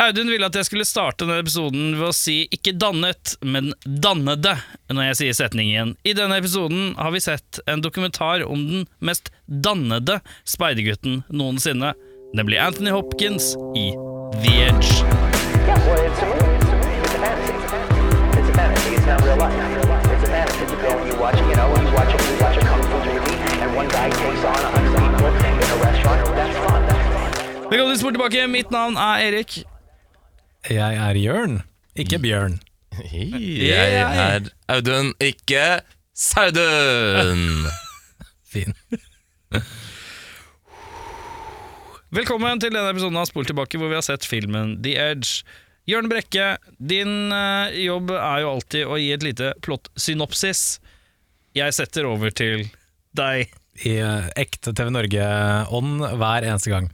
Audun ville at jeg skulle starte denne episoden ved å si 'ikke dannet', men 'dannede' når jeg sier setningen. I denne episoden har vi sett en dokumentar om den mest dannede speidergutten noensinne, nemlig Anthony Hopkins i The Edge. Velkommen tilbake. Mitt navn er Erik. Jeg er Jørn, ikke Bjørn. Jeg er Audun, ikke Saudun. Fin. Velkommen til denne episoden av Spol tilbake, hvor vi har sett filmen The Edge. Jørn Brekke, din eh, jobb er jo alltid å gi et lite plott-synopsis. Jeg setter over til deg. I eh, ekte TV Norge-ånd hver eneste gang.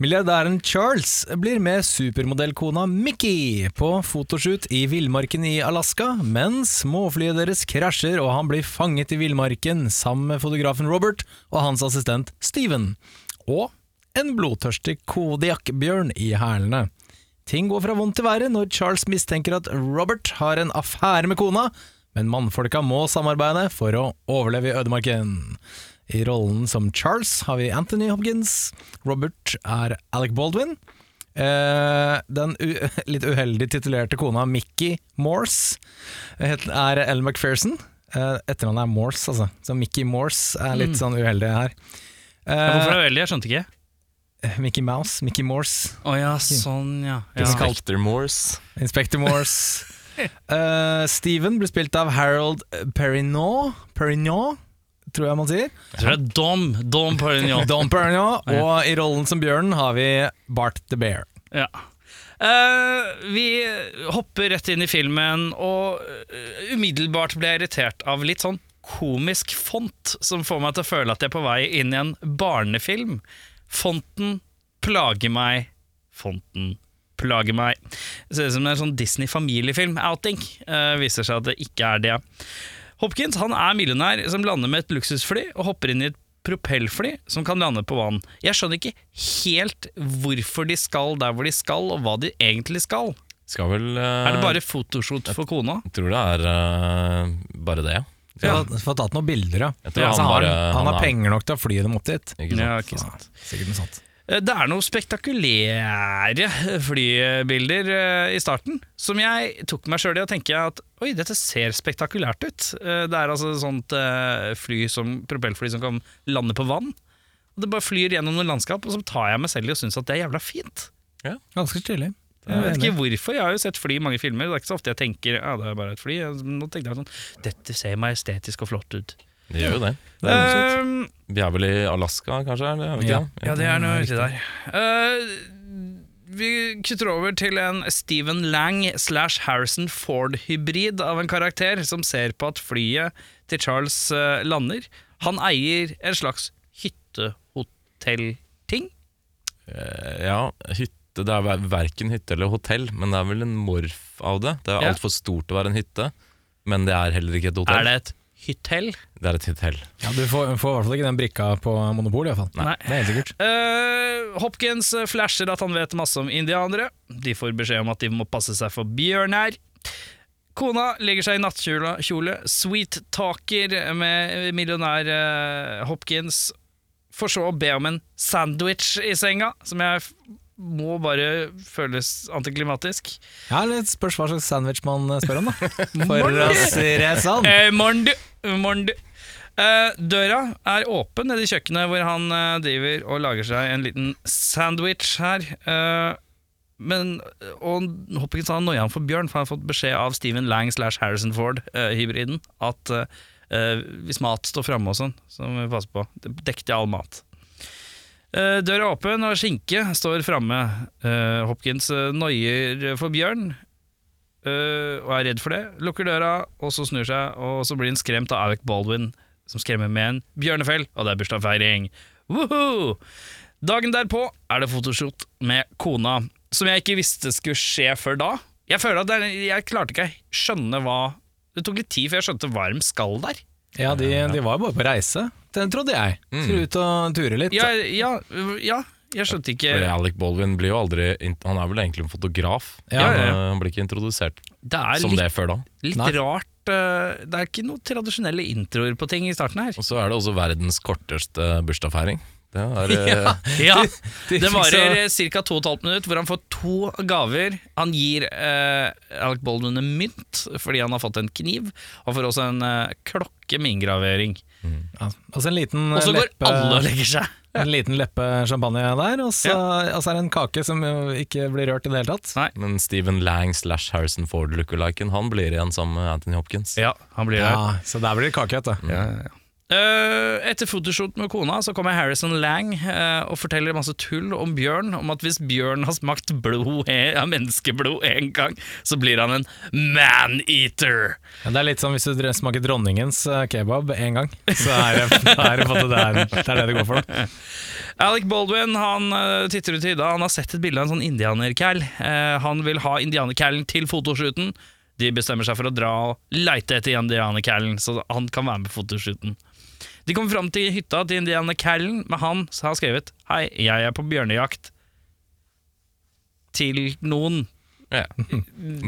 Milliardæren Charles blir med supermodellkona Mickey på fotoshoot i villmarken i Alaska, men småflyet deres krasjer og han blir fanget i villmarken sammen med fotografen Robert og hans assistent Steven. Og en blodtørstig Kodiak-bjørn i hælene. Ting går fra vondt til verre når Charles mistenker at Robert har en affære med kona, men mannfolka må samarbeide for å overleve i ødemarken. I rollen som Charles har vi Anthony Hopkins. Robert er Alec Baldwin. Eh, den u litt uheldig titulerte kona Mickey Morse het- er Ellen McPherson. Eh, Etternavnet er Morse, altså. Så Mickey Morse er litt sånn uheldig her. Ja, hvorfor Eh, er det uheldig? Jeg skjønte ikke. Mickey Mouse, Mickey Morse. Å ja, sånn, ja. ja. Inspector Morse. Inspector Morse. uh, Steven blir spilt av Harold Perrineau, Perrineau tror jeg man sier. Jeg tror det er Dom. Dom Perignon. Dom Perignon, Og i rollen som bjørnen har vi Bart the Bear. Ja. Uh, vi hopper rett inn i filmen, og eh, umiddelbart ble jeg irritert av litt sånn komisk font, som får meg til å føle at jeg er på vei inn i en barnefilm. Fonten plager meg. Fonten plager meg. Det ser ut som en sånn Disney-familiefilm-outing. Uh, viser seg at det ikke er det. Hopkins han er millionær som lander med et luksusfly og hopper inn i et propellfly som kan lande på vann. Jeg skjønner ikke helt hvorfor de skal der hvor de skal, og hva de egentlig skal. Skal vel uh, Er det bare fotoshoot for kona? Jeg tror det er uh, bare det, ja. Ja. Få tatt noen bilder, ja. Altså, han han, bare han, har er- penger nok til å fly dem opp dit. Ikke sant? Ja, ikke sant. Sikkert noe sånt. Eh, Det er noen spektakulære flybilder eh, i starten, som jeg tok meg sjøl i å tenke at oi, dette ser spektakulært ut. Eh, Det er altså sånt fly som, propellfly som kan lande på vann. Og Det bare flyr gjennom noen landskap, og så tar jeg meg selv i å synes at det er jævla fint. Ja, Ganske stilig. Jeg vet ikke hvorfor, jeg har jo sett fly i mange filmer. Det er ikke så ofte jeg tenker ja, det er bare et fly. Nå tenkte jeg sånn Dette ser majestetisk og flott ut. Det gjør jo det. det er. Um, Vi er vel i Alaska, kanskje? Eller? er Ja. det? Ja, det er noe uti der. Uh, vi kutter over til en Stephen Lang slash Harrison Ford-hybrid av en karakter som ser på at flyet til Charles eh, lander. Han eier en slags hyttehotellting. Eh, Ja, hytte Det er ver- verken hytte eller hotell, men det er vel en morf av det. Det er altfor stort til å være en hytte, men det er heller ikke et hotell. Er det et hyttell? Det er et hytthell. Ja, du får, får i hvert fall ikke den brikka på Monopol, i hvert fall. Nei. Det er helt sikkert. Eh, Hopkins eh, flasher at han vet masse om indianere. De får beskjed om at de må passe seg for bjørner. Kona legger seg i nattkjole, sweet-talker med millionær uh, Hopkins, for så å be om en sandwich i senga, som jeg må bare føles antiklimatisk. Ja, litt Spørs hva slags sandwich man spør om, da. For å si det sånn. Eh, du. Eh, døra er åpen nede i kjøkkenet, hvor han eh, driver og lager seg en liten sandwich her. Eh, men, og Hopkins har noia for Bjørn, for han har fått beskjed av Stephen Lang slash Harrison Ford-hybriden at hvis mat står framme og sånn, så må vi passe på. Dekk til all mat. Døra er åpen, og skinke står framme. Hopkins noier for Bjørn, øh, og er redd for det, lukker døra, og så snur seg, og så blir han skremt av Alec Baldwin, som skremmer med en bjørnefell, og det er bursdagsfeiring. Woohoo! Dagen derpå er det fotoshoot med kona, som jeg ikke visste skulle skje før da. Jeg føler at det er, jeg klarte ikke å skjønne hva Det tok litt tid før jeg skjønte hva de skal der. Ja, de, de var jo bare på reise, det trodde jeg. Skulle ut og ture litt. Ja, ja, ja, Jeg skjønte ikke Fordi Alec Baldwin blir jo aldri Han er vel egentlig en fotograf. Ja, ja, ja. Han blir ikke introdusert Det som litt, det før da. litt Nei. rart eh, Det er ikke noen tradisjonelle introer på ting i starten her. Og så er det også verdens korteste bursdagsfeiring. Det er, øh, Ja. Ja, de Det varer ca. 2 12 minutter, hvor han får to gaver. Han gir eh, Alec Baldwin en mynt fordi han har fått en kniv, og får også en eh, klokke med inngravering. Ja, og så en liten Og så går leppe, alle og legger seg. en liten leppe champagne der, og så, ja. altså er det en kake som jo ikke blir rørt i det hele tatt. Nei. Men Stephen Lang slash Harrison Ford lookaliken, han blir igjen sammen med Anthony Hopkins. Ja, han blir der. Ja, så der blir det kake, vet du. Eh, etter fotoshoot med kona så kommer Harrison Lang eh, og forteller masse tull om Bjørn. Om at hvis Bjørn har smakt blod, eh, ja, menneskeblod en gang, så blir han en man-eater. Det er litt som hvis du smaker dronningens eh, kebab én gang, så er det, er det, det, er, det er det det går for. Alec Baldwin han eh, titter ut i Ida. Han har sett et bilde av en sånn indianercal. Eh, han vil ha indianercallen til fotoshooten. De bestemmer seg for å dra og leite etter indianercallen, så han kan være med på fotoshooten. De kommer fram til hytta til Indiana Callen, men han har skrevet Hei, jeg er på bjørnejakt. Til noen Ja.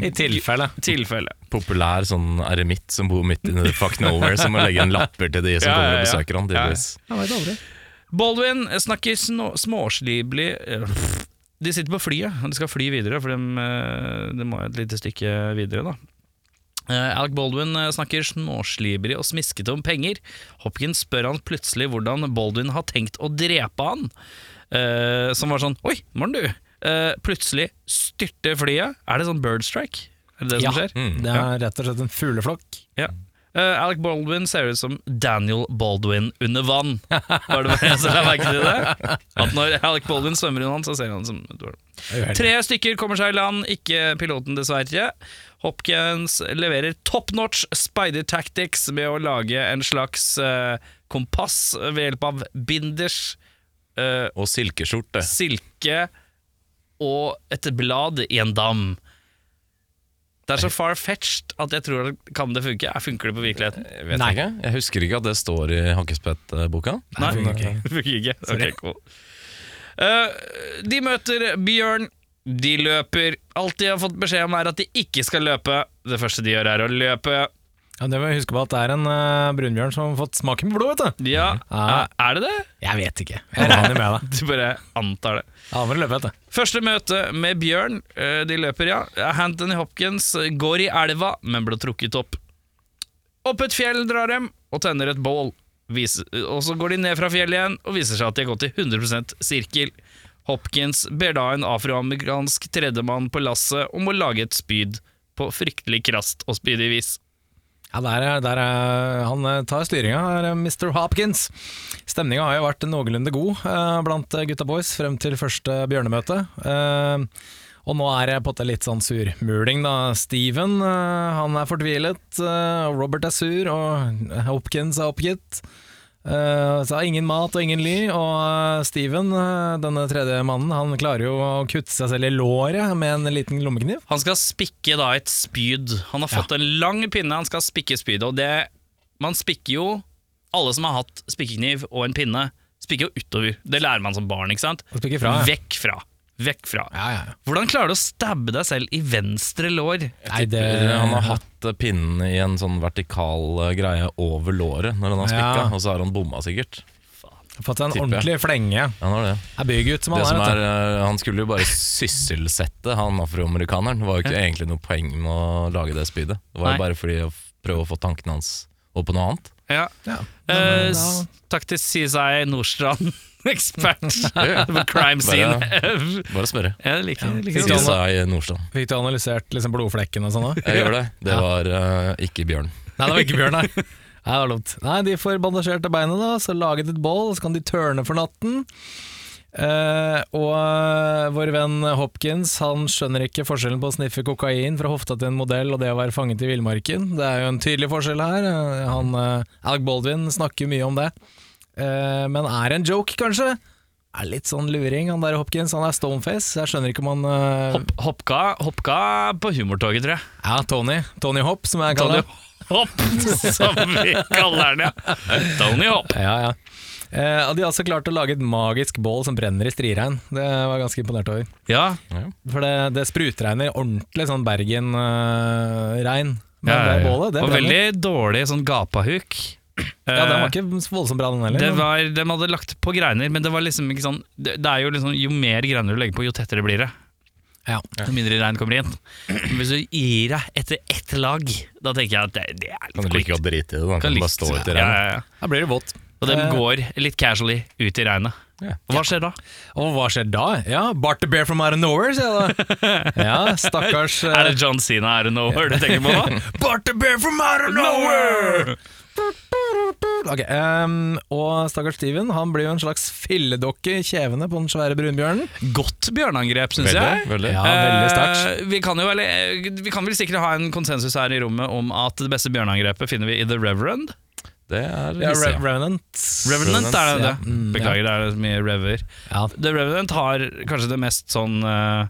I tilfelle. tilfelle. Populær sånn eremitt som bor midt i the fuck nowhere, som må legge en lapper til de som Ja, kommer ja, og besøker han. Ja. tydeligvis. Baldwin snakker småslibelig eh, De sitter på flyet, og de skal fly videre, for de, eh, de må et lite stykke videre, da. Eh, Alec Baldwin eh, snakker småslibrig og smiskete om penger. Hopkins spør han plutselig hvordan Baldwin har tenkt å drepe han. Uh, som var sånn Oi, mor'n, du! Uh, plutselig styrter flyet. Er det sånn bird strike? Er det det som Ja. skjer? Mm. Det er rett og slett en fugleflokk. Ja. Uh, Alec Baldwin ser ut som Daniel Baldwin under vann. Var det bare jeg som la merke til det? At når Alec Baldwin svømmer vann, så ser han som Tre stykker kommer seg i land, ikke piloten dessverre. Hopkins leverer top notch spider tactics med å lage en slags uh, kompass ved hjelp av binders, Uh, Og silkeskjorte. silke og et blad i en dam. Det er så far-fetched at jeg tror det kan det funke. Er- Funker det på virkeligheten? Jeg vet Nei. ikke. Jeg husker ikke at det står i Hakkespett-boka. Nei, det funker ikke. det funker ikke. Ok, cool. uh, de møter Bjørn. De løper. Alt de har fått beskjed om, er at de ikke skal løpe. Det første de gjør, er å løpe. Ja, det må vi huske på at det er en uh, brunbjørn som har fått smaken på blod, vet du. Ja, Ja. Er det det? Jeg vet ikke. Jeg regner med det. Du bare antar det. Ja, må du løpe, vet du. Første møte med Bjørn. eh, De løper, ja. Anthony Hopkins går i elva, men ble trukket opp. Opp et fjell drar dem og tenner et bål. Viser, og så går de ned fra fjellet igjen og viser seg at de har gått i 100% sirkel. Hopkins ber da en afroamerikansk tredjemann på lasset om å lage et spyd på fryktelig krast og spydig vis. Ja, der er, der er, Han eh, tar styringa, er eh, Mr. Hopkins. Stemninga har jo vært noenlunde god eh, blant eh, gutta boys frem til første bjørnemøte. Eh, og nå er det på en måte litt sånn surmuling, da. Steven eh, han er fortvilet, Robert er sur, og Hopkins er oppgitt. Eh, så ingen mat og ingen ly, og eh, Steven, eh, denne tredje mannen, han klarer jo å kutte seg selv i låret med en liten lommekniv. Han skal spikke da et spyd. Han har fått en lang pinne, han skal spikke spydet. Og det Man spikker jo Alle som har hatt spikkekniv og en pinne, spikker jo utover. Det lærer man som barn, ikke sant? Fra, ja. Vekk fra. Vekk fra. Ja, ja, ja. Hvordan klarer du å stabbe deg selv i venstre lår? Nei, det, Han har hatt pinnen i en sånn vertikal eh, greie over låret når han har spikka, Ja. og så har han bomma sikkert. fått en tipper ordentlig flenge. Han har det. Er byggutt som Det han som er. er, eh, han skulle jo bare sysselsette han afroamerikaneren. Det var jo ikke egentlig noe poeng med å lage det spydet. Det var Nei. jo bare fordi å prøve å få tankene hans opp på noe annet. Ja. Ja. Eh, Men, s- takk til CSI Nordstrand, ekspert på crime scene. Bare spørre. Jeg liker, liker Skal det. vi Nordstrand. Fikk du analysert liksom blodflekken og sånn òg? Jeg gjør det. Det var uh, ikke Bjørn. Nei, det var ikke Bjørn, nei. Nei, det var dumt. Nei, de får bandasjert beinet, da, så laget et bål, så kan de tørne for natten. Uh, og uh, vår venn Hopkins han skjønner ikke forskjellen på å sniffe kokain fra hofta til en modell og det å være fanget i villmarken. Det er jo en tydelig forskjell her. Han, eh, Alec Baldwin snakker mye om det. Eh, men er en joke, kanskje? Er litt sånn luring, han der Hopkins. Han er stoneface. Jeg skjønner ikke om han uh... Hopp, hoppka, hoppka på humortoget, tror jeg. Ja, Tony. Tony Hopp, som jeg kaller ham. Hopp, som vi kaller den, ja. Tony Hopp. Ja, ja. Eh, de har også klart å lage et magisk bål som brenner i striregn. Det var jeg ganske imponert over. Ja, Ja. For det, det sprutregner ordentlig sånn Bergen-regn. Men ja, ja, ja. bålet, det Og veldig dårlig sånn gapahuk. Ja, den Eh, var ikke voldsomt bra, den heller. Det var, de hadde lagt på greiner, men det var liksom ikke sånn Det, det er jo liksom Jo mer greiner du legger på, jo tettere blir det. Ja. Jo mindre regn kommer inn. Men hvis du gir deg etter ett lag, da tenker jeg at det, det er litt Kan du like godt drite i det? Da Kan kan du bare stå ut i regnet. ja, ja. Da blir det vått. Og de Eh. går litt casually ut i regnet. Ja. Og hva skjer da? Og hva skjer da? Ja, Bart the Bear from out of nowhere, sier jeg da. Ja, stakkars Er eh, det John Cena out of nowhere du tenker på da? Bart the Bear from out of nowhere! Ok, um, Og stakkars Steven Han blir jo en slags filledokke i kjevene på den svære brunbjørnen. Godt bjørneangrep, syns jeg. veldig. Ja, veldig. Eh, vi, kan jo vel, eh, vi kan vel sikkert ha en konsensus her i rommet om at det beste bjørneangrepet finner vi i The Reverend. Det er Ja. Re Revenant. Revenant er det ja. Mm, Beklager, det er så mye rever. Ja. The Revenant har kanskje det mest sånn eh,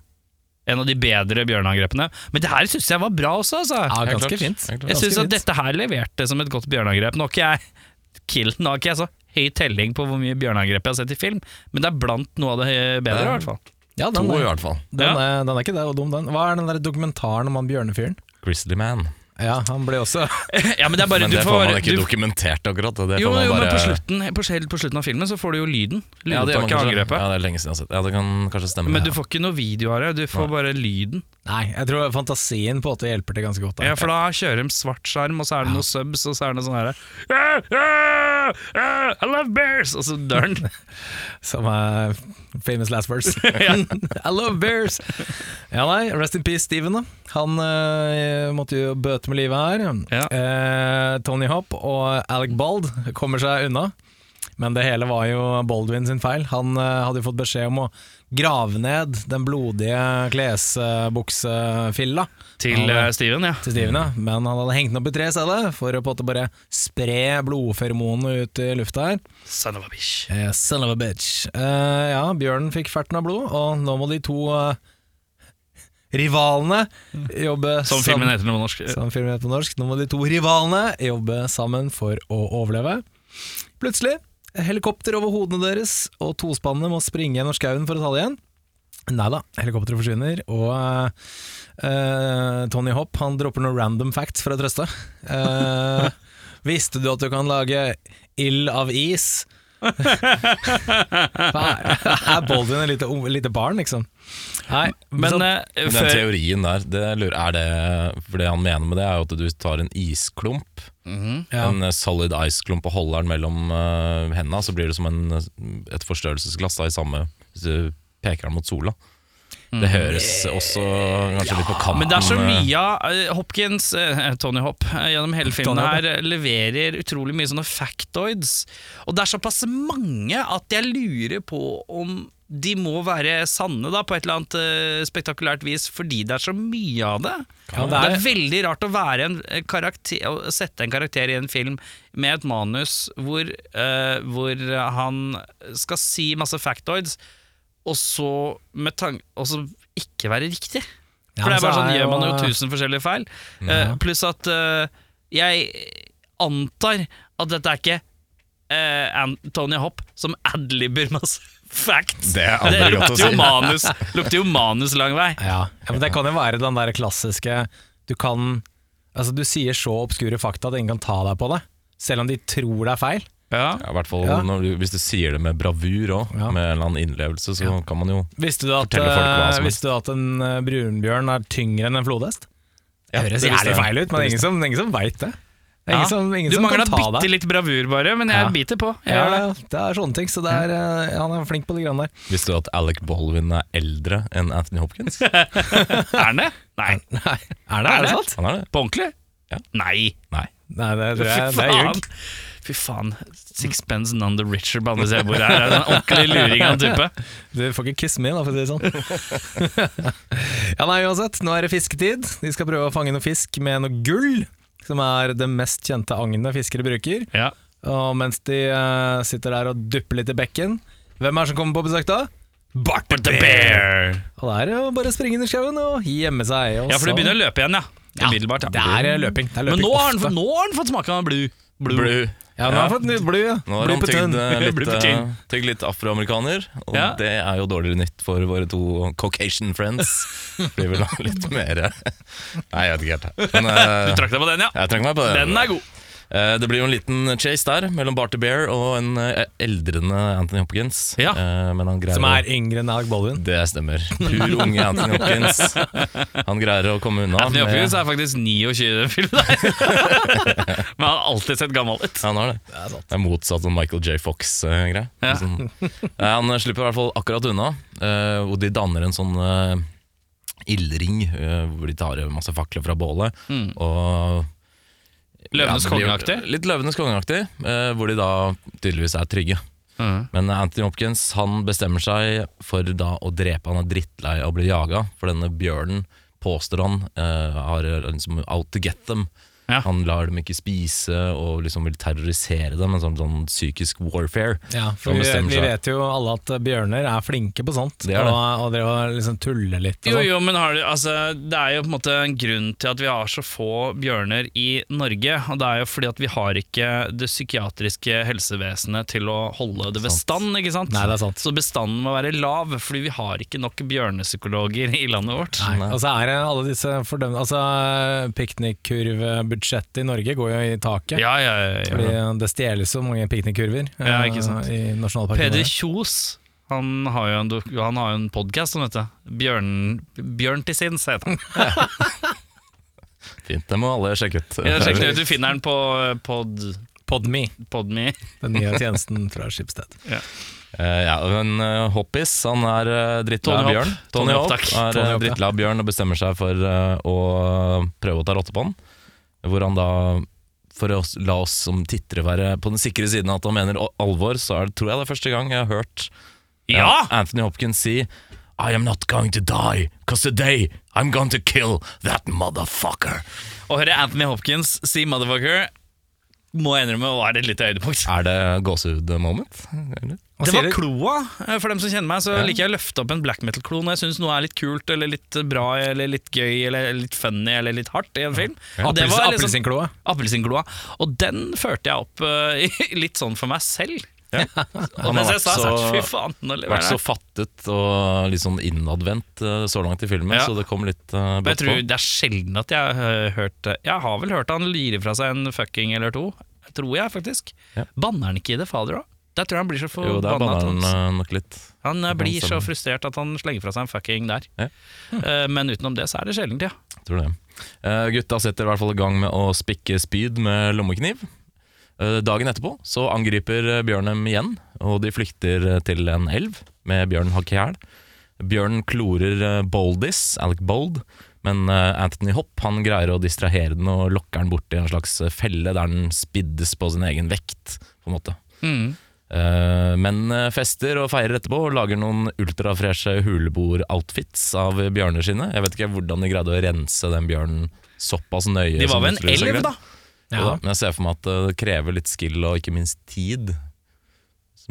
En av de bedre bjørneangrepene. Men det her syns jeg var bra også, altså. ja, ganske klart. fint. Jeg syns at dette her leverte som et godt bjørneangrep. Nå har ikke jeg kill, nå har ikke jeg så høy telling på hvor mye bjørneangrep jeg har sett i film, men det er blant noe av det bedre, i hvert fall. Ja, To i er, hvert fall. den, Ja. er, den er ikke det og dum, den. Hva er den der dokumentaren om han bjørnefyren? Grizzly Man. Ja, han ble også Ja, men det er bare Men du det får får man ikke du, dokumentert, akkurat. Det Jo, jo bare... men på slutten, på, selv på slutten av filmen så får du jo lyden. Ja, det Lydopptaket av angrepet. Ja, det er lenge siden jeg har sett Ja, det kan kanskje stemme. Men du får ikke noe video av det, du får bare lyden. Nei, jeg tror fantasien på en måte hjelper til ganske godt. der. Ja, For da kjører de svart skjerm, og så er det noe subs, og så er det sånn herre «Ah, ah, ah, I love bears! Og så dør han. Som er famous last words. I love bears! Ja, nei, rest in peace, Steven. da Han eh, måtte jo bøte med livet her. Ja. Eh, Tony Hopp og Alec Bald kommer seg unna. Men det hele var jo Baldwin sin feil. Han eh, hadde jo fått beskjed om å grave ned den blodige klesbuksefilla Til eh, Steven, ja. til Steven, ja. Men han hadde hengt den opp i tre steder for å på en måte bare spre blodfermonene ut i lufta her. Son of a bitch. Eh, son of a bitch. Eh, ja, bjørnen fikk ferten av blod, og nå må de to eh, rivalene jobbe Som sam- filmen heter på norsk. Som filmen heter på norsk. Nå må de to rivalene jobbe sammen for å overleve. Plutselig, helikopter over hodene deres, og tospannene må springe gjennom skauen for å ta det igjen. Nei da, helikopteret forsvinner, og uh, Tony Hopp han dropper noen random facts for å trøste. Uh, visste du at du kan lage ild av is? Er Baldwin et lite, lite barn, liksom? Nei, Men så- eh, Den teorien der, det lurer, er det For det han mener med det, er jo at du tar en isklump, Mhm. ja. en eh, solid ice-klump, og holder den mellom uh, hendene, så blir det som en, eh, et forstørrelsesglass da, i samme Hvis du peker den mot sola. Det høres også kanskje litt på kanten Mm. Men det er så eh, mye av eh, Hopkins, eh, Tony Hopp, eh, gjennom hele filmen her eh, leverer utrolig mye sånne factoids. Og det er såpass mange at jeg lurer på om de må være sanne da, på et eller annet uh, spektakulært vis, fordi det er så mye av det. Ja, det, det er, er- veldig rart å være en eh, karakter, å sette en karakter i en film med et manus hvor, uh, hvor han skal si masse factoids, og så, og så ikke være riktig. For det er bare sånn, er gjør man jo tusen forskjellige feil. Eh, pluss at jeg antar at dette er ikke Anthony Hopp som adliber masse facts. Det er aldri godt å lukter jo si. manus, lukter jo manus lang vei. Ja, ja, men det kan jo være den der klassiske Du kan Altså, du sier så obskure fakta at ingen kan ta deg på det, selv om de tror det er feil. Ja. Ja, i hvert fall Ja. når du, Hvis du sier det med bravur òg, Ja. med en eller annen innlevelse, så kan man jo Visste du at, Fortelle folk hva eh, som helst. visste du at en eh, brunbjørn er tyngre enn en flodhest? Ja, det høres jævlig feil ut, men det er ingen som, ingen som veit det. Det er Ja. ingen som, ingen Du som mangler kan ta bitte deg. litt bravur, bare, men jeg Ja. biter på. Jeg Ja, det. det er sånne ting, så det er, eh, han er flink på de greiene der. Visste du at Alec Baldwin er eldre enn Anthony Hopkins? Er han det? Nei. Nei, er det, er det sant? Han er det. På ordentlig? Ja. Nei. Nei. Nei, det det, det er ljug. Fy faen. Sixpence none the richer siden av bordet her. Er det en ordentlig luring av en type? Du får ikke kiss me, da, for å si det sånn. ja, nei, uansett, nå er det fisketid. De skal prøve å fange noe fisk med noe gull, som er det mest kjente agnet fiskere bruker. Ja. Og mens de eh, sitter der og dupper litt i bekken, hvem er det som kommer på besøk da? Bart The bear. Og det er jo bare å springe inn i skauen og gjemme seg. Og Ja, for det så- begynner å løpe igjen, ja. Umiddelbart. Det er løping. Det er Men nå har, han, ofte. nå har han fått smake av blue. Blue. Ja, nå har han fått nytt bly, ja. Nå har han på tygd tynn. eh, litt, på eh, tynn. tygd litt afroamerikaner, og Ja. det er jo dårligere nytt for våre to Caucasian friends. Blir vil ha litt mer Nei, jeg vet ikke helt. Men, eh, Du trakk deg på den, ja? jeg trenger meg på det. Den er god. Eh, Det blir jo en liten chase der mellom Barty Bear og en eh, eldrende Anthony Hopkins. Ja. Eh, Men han Som er yngre enn Alec Baldwin. Det stemmer. Pur unge Anthony Hopkins. Han greier å komme unna. Anthony Hopkins er faktisk 29 i den filmen der. Men han har alltid sett gammel ut. Han har det. Det er motsatt av Michael J. Fox-greie. Ja. Sånn. Han slipper i hvert fall akkurat unna, og de danner en sånn ildring hvor de tar masse fakler fra bålet. Mm. Og Løvenes kongeaktig. Litt Løvenes kongeaktig, eh, hvor de da tydeligvis er trygge. Mm. Men Anthony Hopkins han bestemmer seg for da å drepe. Han er drittlei av å bli jaga, for denne bjørnen påstår han eh, har liksom out to get them. Ja. Han lar dem ikke spise og liksom vil terrorisere dem. En sånn, sånn psykisk warfare. Ja, for vi, vi vet jo alle at bjørner er flinke på sånt. Det er det. Og, og dere liksom tulle litt. Og Jo, jo, men har du, altså, det er jo på en måte en grunn til at vi har så få bjørner i Norge. Og det er jo fordi at vi har ikke det psykiatriske helsevesenet til å holde det ved stand. ikke sant? Nei, det er sant. Så bestanden må være lav, fordi vi har ikke nok bjørnepsykologer i landet vårt. Nei. Og så er det alle disse fordømte Altså, piknikkurvebudsjettet i Norge går jo i taket. Ja, ja, ja, ja. Fordi det stjeles så mange piknikkurver Ja, eh, ikke sant. i nasjonalparken. Peder. Kjos han har jo en, han har jo en podkast om dette. Bjørn, Bjørn til sinns, heter han. Fint, det må alle sjekke ut. Ja, sjekke ut, du finner den på pod, Podme, Podme. den nye tjenesten fra Skipsted. Ja. Uh, ja, men uh, Hoppis han er uh, drittlei Tony av Hopp. bjørn. Tony Tony Hopp, Hopp er Tony uh, drittlei av bjørn og bestemmer seg for uh, å prøve å ta rotte på den. Hvor han da, for å la oss som tittere være på den sikre siden at han mener alvor, så det, tror jeg det er første gang jeg har hørt Ja! Anthony Hopkins si I am not going to die, cause today I'm going to kill that motherfucker. Å høre Anthony Hopkins si 'motherfucker' må jeg innrømme var et lite høydepunkt. Er det gåsehud-moment? eller? Det var kloa. Eh, For dem som kjenner meg, så Ja. liker jeg å løfte opp en black metal-klo når jeg syns noe er litt kult, eller litt bra, eller litt gøy, eller litt funny, eller litt hardt i en film. Ja. det Appels- var liksom Appelsinkloa. Appelsinkloa. Og den førte jeg opp uh, litt sånn for meg selv. Ja. Han har vært så- fy faen, nå vært så fattet og litt sånn innadvendt eh, så langt i filmen, Ja. så det kom litt uh, brått tror det er sjelden at jeg har hørt Jeg har vel hørt han lire fra seg en fucking eller to. Tror jeg, faktisk. Ja. Banner han ikke i det fader òg? Der tror jeg han blir så forbanna. han han- eh. Han blir så frustrert at han slenger fra seg en fucking der. Ja. Hm. Men utenom det så er det sjeldent, ja. Tror det. Uh, gutta setter i hvert fall i gang med å spikke spyd med lommekniv. Eh, dagen etterpå så angriper eh, Bjørn dem igjen, og de flykter eh, til en elv med Bjørn hakk i hæl. Bjørn klorer Boldis, Alec Bold, men Anthony Hopp han greier å distrahere den og lokker den bort i en slags felle der den spiddes på sin egen vekt, på en måte. Mm. Men fester og feirer etterpå og lager noen ultrafreshe huleboeroutfits av bjørner sine. Jeg vet ikke hvordan de greide å rense den bjørnen såpass nøye. De var ved en elv, da. Da, Men jeg ser for meg at eh, det krever litt skill og ikke minst tid.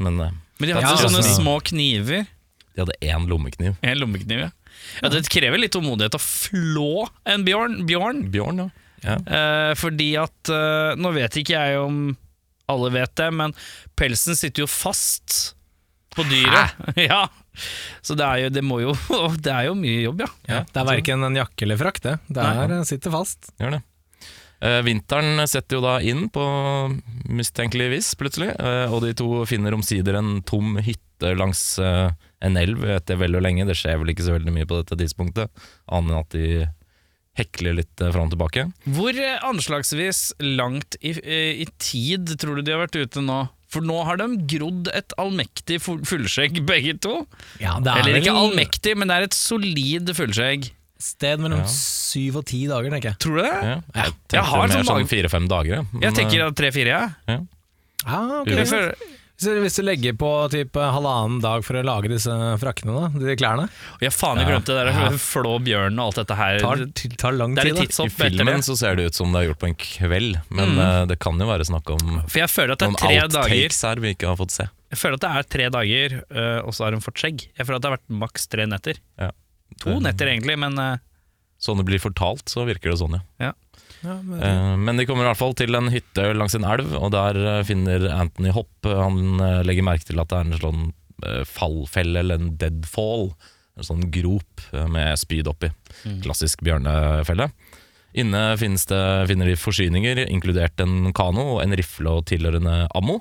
Men eh, Men de hadde Ja, sånne altså- små kniver. de hadde én lommekniv. En lommekniv, ja. ja. Det krever litt tålmodighet å flå en bjørn. bjørn. Bjørn, ja. ja. Eh, fordi at eh, Nå vet ikke jeg om alle vet det, men pelsen sitter jo fast på dyret. ja. Så det er jo, det må jo Det er jo mye jobb, ja. Ja, det er verken en jakke eller frakk, det. Det er, sitter fast. Gjør det. Eh, vinteren setter jo da inn på mistenkelig vis, plutselig. Eh, og de to finner omsider en tom hytte langs eh, en elv etter vel og lenge. Det skjer vel ikke så veldig mye på dette tidspunktet, annet enn at de hekler litt fram og tilbake. Hvor anslagsvis langt i, i tid tror du de har vært ute nå? For nå har de grodd et allmektig fullskjegg, begge to. Ja, det Eller ikke allmektig, men det er et solid fullskjegg. Sted mellom Ja. syv og ti dager, tenker jeg. Tror du det? Ja, jeg Jeg har mer sånn fire-fem dager. Men, Jeg tenker eh, tre-fire. Ja, Ah, okay. Hvis, du- legger på typ halvannen dag for å lage disse frakkene, da, de klærne, Jeg faen jeg glemte det der Ja. flå bjørnen og alt dette her. tar, tar lang Det er tid. da. I filmen så ser det ut som det er gjort på en kveld, men Mm. eh, det kan jo være snakk om For jeg føler at det er tre dager outtakes her vi ikke har fått se. Jeg føler at det er tre dager, øh, og så har hun fått skjegg. Jeg føler at det har vært maks tre netter. Ja. To netter egentlig, men øh, Sånn det blir fortalt, så virker det sånn, ja. Ja, men, Eh, Men de kommer i hvert fall til en hytte langs en elv, og der eh, finner Anthony Hopp Han eh, legger merke til at det er en sånn eh, fallfelle, eller en deadfall. En sånn grop eh, med spyd oppi. Klassisk bjørnefelle. Inne det, finner de forsyninger, inkludert en kano en rifle og tilhørende ammo.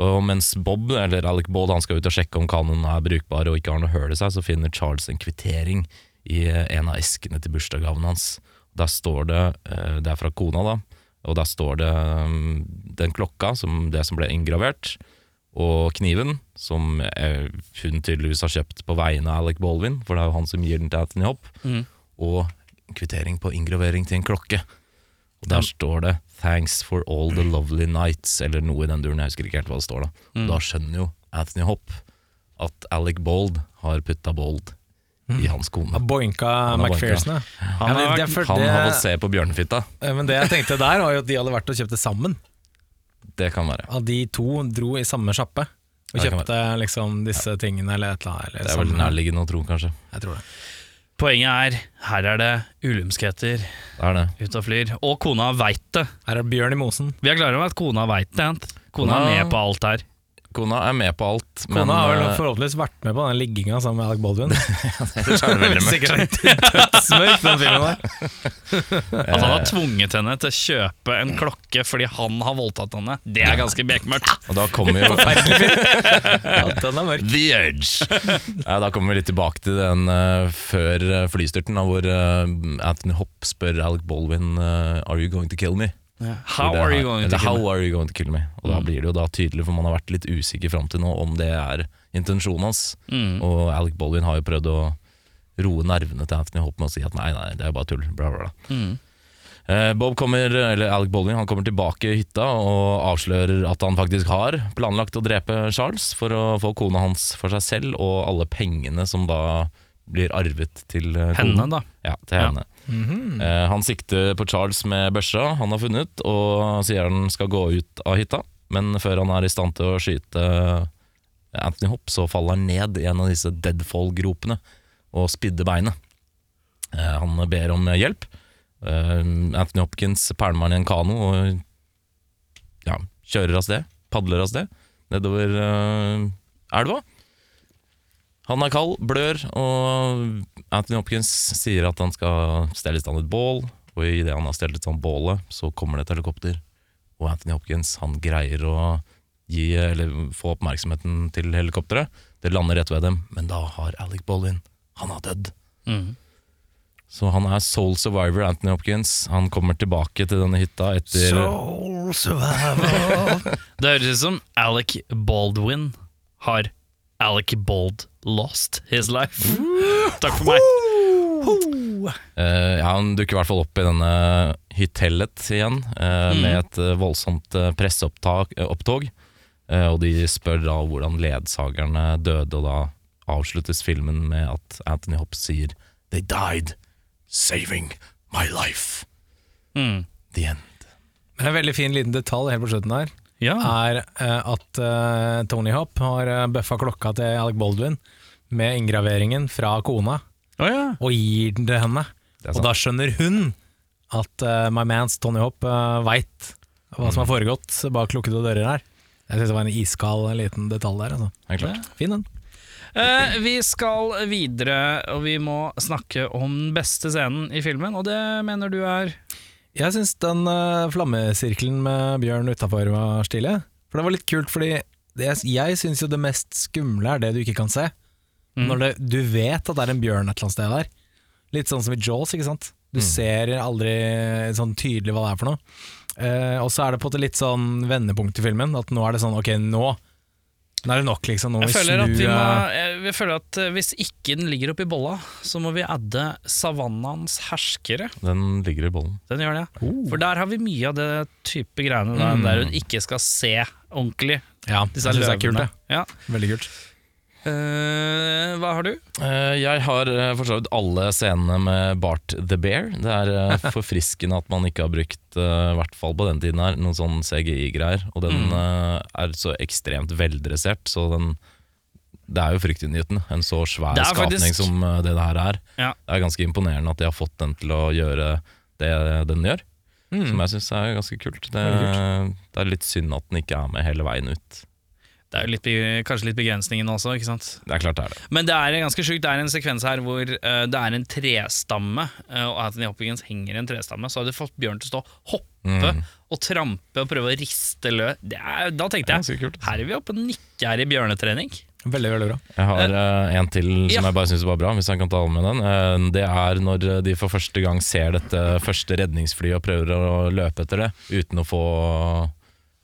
Og mens Bob, eller Alec Baud, han skal ut og sjekke om kanonen er brukbar og ikke har noe høl i seg, så finner Charles en kvittering i eh, en av eskene til bursdagsgaven hans. Der står det, eh, det er fra kona da, og der står det mm, den klokka, som det som ble ingravert, og kniven, som eh, hun tydeligvis har kjøpt på vegne av Alec Baldwin, for det er jo han som gir den til Anthony Hopp, Mm. og kvittering på ingravering til en klokke. Og der står det 'Thanks for all the lovely nights', eller noe i den duren, jeg husker ikke helt hva det står da. mm. da skjønner jo Anthony Hopp at Alec Bold har putta Bold i hans kone. boinka McPherson, ja. Han har det for Han har fått se på bjørnefitta. men det jeg tenkte der, var jo at de hadde vært og kjøpt det sammen. Det kan være. At de to dro i samme sjappe og Ja, kjøpte liksom disse tingene eller et eller annet. Eller Det er vel nærliggende å tro, kanskje. Jeg tror det. Poenget er, her er det ulumskheter Det er ut og flyr. Og kona veit det. Her er Bjørn i mosen. Vi er klare over at kona veit det. Ant. Kona Kona- er med på alt her. Kona er med på alt, men Kona har vel eh, forhåpentligvis vært med på den ligginga sammen med Alec Baldwin. ellers er det veldig mørkt. Sikkert dødsmørk, den filmen der. At han har tvunget henne til å kjøpe en klokke fordi han har voldtatt henne, det er ganske bekmørkt. Og da kommer jo den er mørk. The Edge. Ja, da kommer vi litt tilbake til den uh, før eh, flystyrten, da, hvor uh, Anthony Hopp spør Alec Baldwin uh, Are you going to kill me? How are you going to kill How me? are you going to kill me? Og da blir det jo da tydelig, for man har vært litt usikker fram til nå om det er intensjonen hans. Mm. Og Alec Baldwin har jo prøvd å roe nervene til Anthony Hopp med å si at nei, nei, det er bare tull. Bla, bla, bla. Mm. Eh, Bob kommer, eller Alec Baldwin han kommer tilbake i hytta og avslører at han faktisk har planlagt å drepe Charles for å få kona hans for seg selv og alle pengene som da blir arvet til eh, Henne, da. Ja, til Ja. henne. Eh, han sikter på Charles med børsa han har funnet, og sier han skal gå ut av hytta. Men før han er i stand til å skyte Anthony Hopp, så faller han ned i en av disse deadfall-gropene og spidder beinet. Eh, han ber om hjelp. Eh, Anthony Hopkins pælmer han i en kano og ja, kjører av sted, padler av sted nedover eh, elva. Han er kald, blør, og Anthony Hopkins sier at han skal stelle i stand et bål. Og idet han har stelt et sånt bålet, så kommer det et helikopter. Og Anthony Hopkins han greier å gi, eller få oppmerksomheten til helikopteret. Det lander rett ved dem, men da har Alec Baldwin Han har dødd. Mm. Så han er soul survivor, Anthony Hopkins. Han kommer tilbake til denne hytta etter Soul survivor Det høres ut som Alec Baldwin har Alec Bold lost his life. Takk for meg. Uh, ja, Han dukker i hvert fall opp i denne hyttellet igjen, eh, med et uh, voldsomt presseopptog. og de spør da hvordan ledsagerne døde, og da avsluttes filmen med at Anthony Hopp sier They died saving my life. Mm. The end. Men en veldig fin liten detalj helt på slutten her Ja. er eh, at eh, Tony Hopp har uh, bøffa klokka til Alec Baldwin med inngraveringen fra kona, oh, ja. og gir den til henne. Og da skjønner hun at eh, my mans Tony Hopp uh, veit hva som har foregått bak lukkede dører her. Jeg synes det var en iskald liten detalj der. Altså. Fin den. Eh, vi skal videre, og vi må snakke om den beste scenen i filmen, og det mener du er Jeg syns den uh, flammesirkelen med bjørn utafor var stilig. For det var litt kult, fordi det, jeg syns jo det mest skumle er det du ikke kan se. Mm. Når det, du vet at det er en bjørn et eller annet sted der. Litt sånn som i Jaws, ikke sant. Du ser aldri sånn tydelig hva det er for noe. Uh, og så er det på et litt sånn vendepunkt i filmen. At nå er det sånn ok, nå Nå er det nok, liksom. Nå må Jeg vi snu vi må, eh, jeg, jeg føler at eh, hvis ikke den ligger oppi bolla, så må vi adde savannaens herskere. Den ligger i bollen. Den gjør det. Oh. For der har vi mye av det type greiene der, Mm. der hun ikke skal se ordentlig. Ja, Disse det syns jeg er kult. Det. Ja. Veldig kult. Eh, hva har du? Uh, Jeg har uh, for så vidt alle scenene med Bart the Bear. Det er forfriskende at man ikke har brukt, i hvert fall på den tiden her, noen sånn CGI-greier. Og den Mm. er så ekstremt veldressert, så den Det er jo fryktinngytende. En så svær Det er skapning faktisk- som det det her er. Ja. Det er ganske imponerende at de har fått den til å gjøre det den gjør. Mm. Som jeg syns er ganske kult. Det, Veldig det er litt synd at den ikke er med hele veien ut. Det er jo litt, kanskje litt begrensningen også, ikke sant. Det er klart det er det. Men det er ganske sjukt. Det er en sekvens her hvor uh, det er en trestamme, uh, og Anthony Hopkins henger i en trestamme. Så har du fått bjørn til å stå hoppe Mm. og trampe og prøve å riste lø. Det er, da tenkte jeg kult. her er vi oppe og nikker i bjørnetrening. Veldig, veldig bra. Jeg har uh, en til som ja. jeg bare syns var bra, hvis jeg kan ta med den. uh, det er når de for første gang ser dette første redningsflyet og prøver å løpe etter det uten å få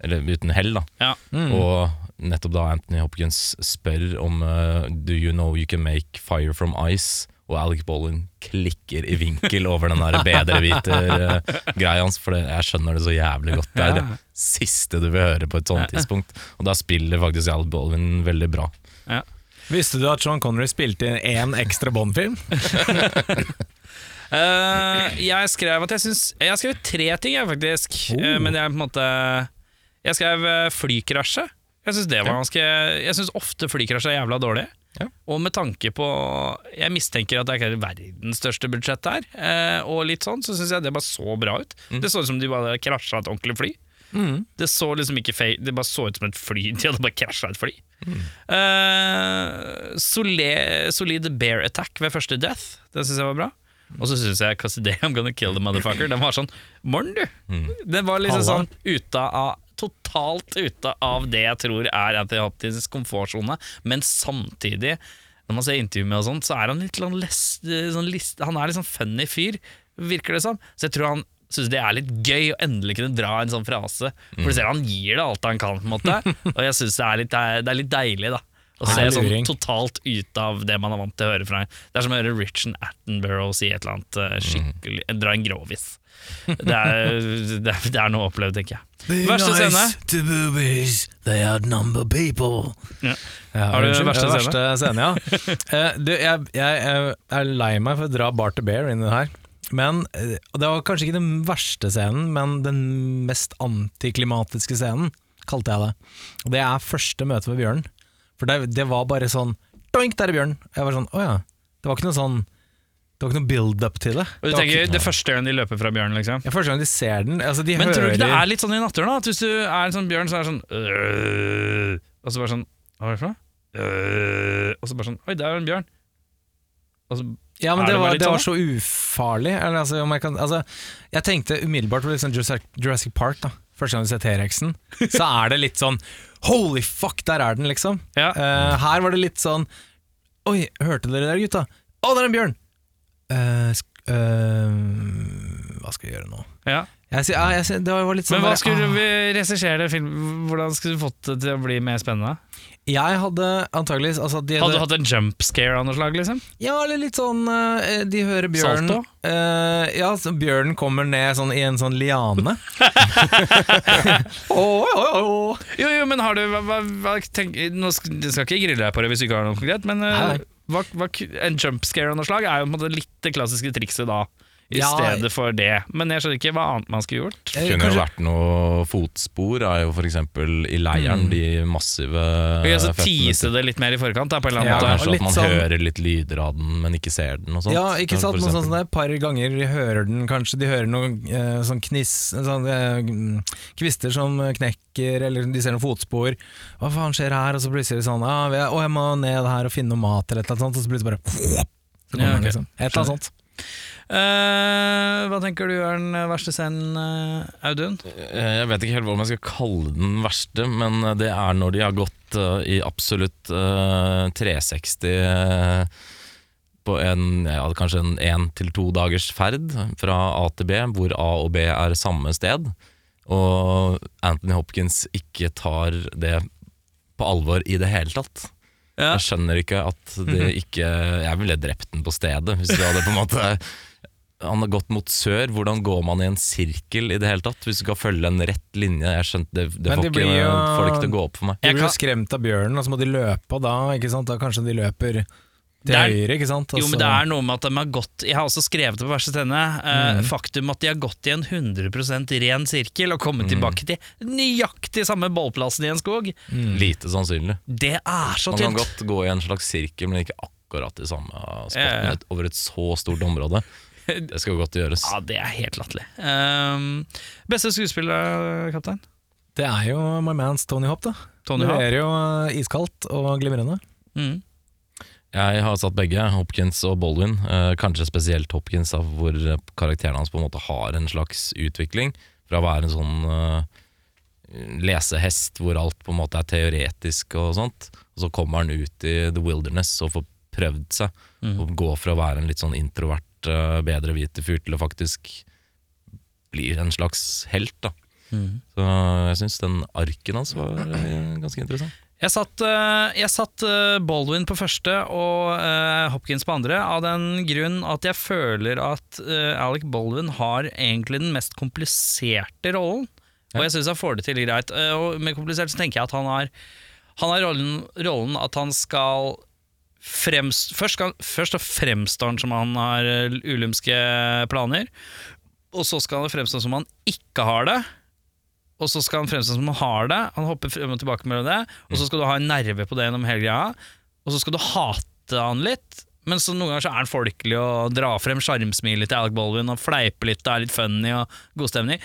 Eller uten hell, da. Ja. Og nettopp da Anthony Hopkins spør om uh, Do you know you can make fire from ice? Og Alec Baldwin klikker i vinkel over den der bedreviter-greia hans, for jeg skjønner det så jævlig godt. Det er det siste du vil høre på et sånt tidspunkt. Og da spiller faktisk Alec Baldwin veldig bra. Visste du at Sean Connery spilte inn én ekstra Bond-film? Uh, jeg skrev at jeg syns Jeg skrev tre ting, jeg, faktisk. Eh, men jeg på en måte Jeg skrev uh, flykrasjet. Jeg syns det var ganske Jeg syns ofte flykrasj er jævla dårlig. Ja. Og med tanke på Jeg mistenker at det ikke er verdens største budsjett der, eh, og litt sånn, så syns jeg det bare så bra ut. Det så ut som de bare krasja et ordentlig fly. Det så liksom ikke fake Det bare så ut som et fly. De hadde bare krasja et fly. Eh, solid, solid bear attack ved første death. Det syns jeg var bra. Og så syns jeg Cassidy I'm gonna kill the motherfucker'. Den var sånn Morn, du! Den var liksom Halla. sånn ute av Totalt ute av det jeg tror er Anthony Hopkins komfortsone, men samtidig når man ser intervjuet med og sånt, så er han litt sånn lest, sånn list, Han er litt sånn funny fyr, virker det som. Så jeg tror han syns det er litt gøy å endelig kunne dra en sånn frase. For du ser han gir det alt han kan, på en måte. Og jeg syns det, det, er- litt deilig, da. Å se sånn totalt ut av det man er vant til å høre fra. Det er som å høre Richard Attenborough si et eller annet eh, skikkelig Dra en grovis. Det er, det er, det er noe opplevd, tenker jeg. Verste scene? to boobies, they outnumber people. Ja. Ja, Har du unnskyld, verste det er verste scene? Ja. uh, du, jeg, jeg, jeg er lei meg for å dra Bart to Bear inn i det her. Men eh, og Det var kanskje ikke den verste scenen, men den mest antiklimatiske scenen, kalte jeg det. Og Det er første møte med Bjørn. For det, det var bare sånn Doink, der er Bjørn! Jeg var sånn, å ja. Det var ikke noe sånn Det var ikke noe build-up til det. Og du Det tenker ikke- Det første gang de løper fra bjørnen, liksom. ja, Første gang de ser den altså de Men tror du ikke det er litt sånn i da? At hvis du er en sånn bjørn, så er det sånn øh, Og så bare sånn Hva var det for noe? Øh, og så bare sånn Oi, der er en bjørn. Og så Ja, men det, det var, det var sånn, så ufarlig. Eller, altså, om jeg, kan, altså, jeg tenkte umiddelbart på sånn Jurassic, Park. da Første gang du ser T-rexen, så er det litt sånn Holy fuck, der er den, liksom. Ja. Uh, her var det litt sånn Oi, hørte dere der, gutta? Å, det er en bjørn! Eh, hva skal jeg gjøre nå? ja. Jeg, sier- jeg, det var litt sånn Men hva skulle du vi regissere film Hvordan skulle du fått det til å bli mer spennende? Jeg hadde antagelig altså, de Hadde du hatt en jump scare av noe slag, liksom? Ja, eller litt sånn eh, De hører bjørnen Salto? Eh, Ja, så bjørnen kommer ned sånn, i en sånn liane. Jo, jo, men har du hva, hva, tenk, Nå skal, jeg ikke grille deg på det hvis du ikke har noe konkret, men eh, En jumpscare av noe slag er jo på en måte litt det klassiske trikset da, i Ja. stedet for det. Men jeg skjønner ikke hva annet man skulle gjort. Det Kunne jo vært noe fotspor, er jo f.eks. i leiren, Mm. de massive Vi kan så tease det litt mer i forkant, da, på en eller Ja, måte. Kanskje litt at man sånn- hører litt lyder av den, men ikke ser den og sånt. Ja, ikke sant? Noe sånt som det er et par ganger de hører den, kanskje de hører noen eh, sånn kniss, sånn, eh, kvister som knekker, eller de ser noen fotspor. Hva faen skjer her? Og så plutselig sånn ah, vi er, Å, jeg må ned her og finne noe mat, eller et eller annet sånt, og så plutselig bare så kommer Ja, okay. liksom. Et eller annet sånt. Eh, hva tenker du er den verste scenen, eh, Audun? Eh, Jeg vet ikke helt om jeg skal kalle den verste, men det er når de har gått i absolutt eh, 360 eh, på en, ja, kanskje en én til to dagers ferd fra A til B, hvor A og B er samme sted, og Anthony Hopkins ikke tar det på alvor i det hele tatt. Ja. Jeg skjønner ikke at det ikke Jeg ville drept den på stedet hvis det hadde på en måte Han har gått mot sør, hvordan går man i en sirkel i det hele tatt? Hvis du skal følge en rett linje, jeg skjønte det, det får de ikke jo- får det ikke til å gå opp for meg. De blir jo skremt av bjørnen, og så må de løpe, og da, ikke sant? da kanskje de løper til er- høyre, ikke sant? Altså. Jo, men det er noe med at de har gått Jeg har også skrevet det på verste scene. eh, Faktum at de har gått i en 100% ren sirkel og kommet tilbake til nøyaktig samme bollplassen i en skog. Lite sannsynlig. Det er så Man kan godt gå i en slags sirkel, men ikke akkurat i samme spotten Ja, ja. over et så stort område. Det skal godt gjøres. Ja, det er helt latterlig. Um, beste skuespiller, kaptein? Det er jo my mans Tony Hopp, da. Tony Hawk? Leverer jo eh, iskaldt og glimrende. Mm. Jeg har satt begge, Hopkins og Baldwin. Eh, kanskje spesielt Hopkins, da, hvor karakteren hans på en måte har en slags utvikling. Fra å være en sånn eh, lesehest hvor alt på en måte er teoretisk og sånt. Og så kommer han ut i the wilderness og får prøvd seg. Og går fra å være en litt sånn introvert, eh, bedre hvite fyr til å faktisk bli en slags helt. da Så jeg syns den arken hans var eh, ganske interessant. Jeg satt, eh, jeg satt Baldwin på første og Hopkins på andre, av den grunn at jeg føler at Alec Baldwin har egentlig den mest kompliserte rollen. Og jeg syns han får det til greit. Og med komplisert så tenker jeg at han har, han har rollen, rollen at han skal fremst, først, skal, først fremstår han som han har ulumske planer, og så skal han fremstå som han ikke har det. Og så skal han fremstå som han har det. Han hopper frem og tilbake mellom det. Og så skal du ha en nerve på det gjennom hele greia. Og så skal du hate han litt. Men så noen ganger så er han folkelig og drar frem sjarmsmilet til Alec Baldwin og fleiper litt og er litt funny og god stemning.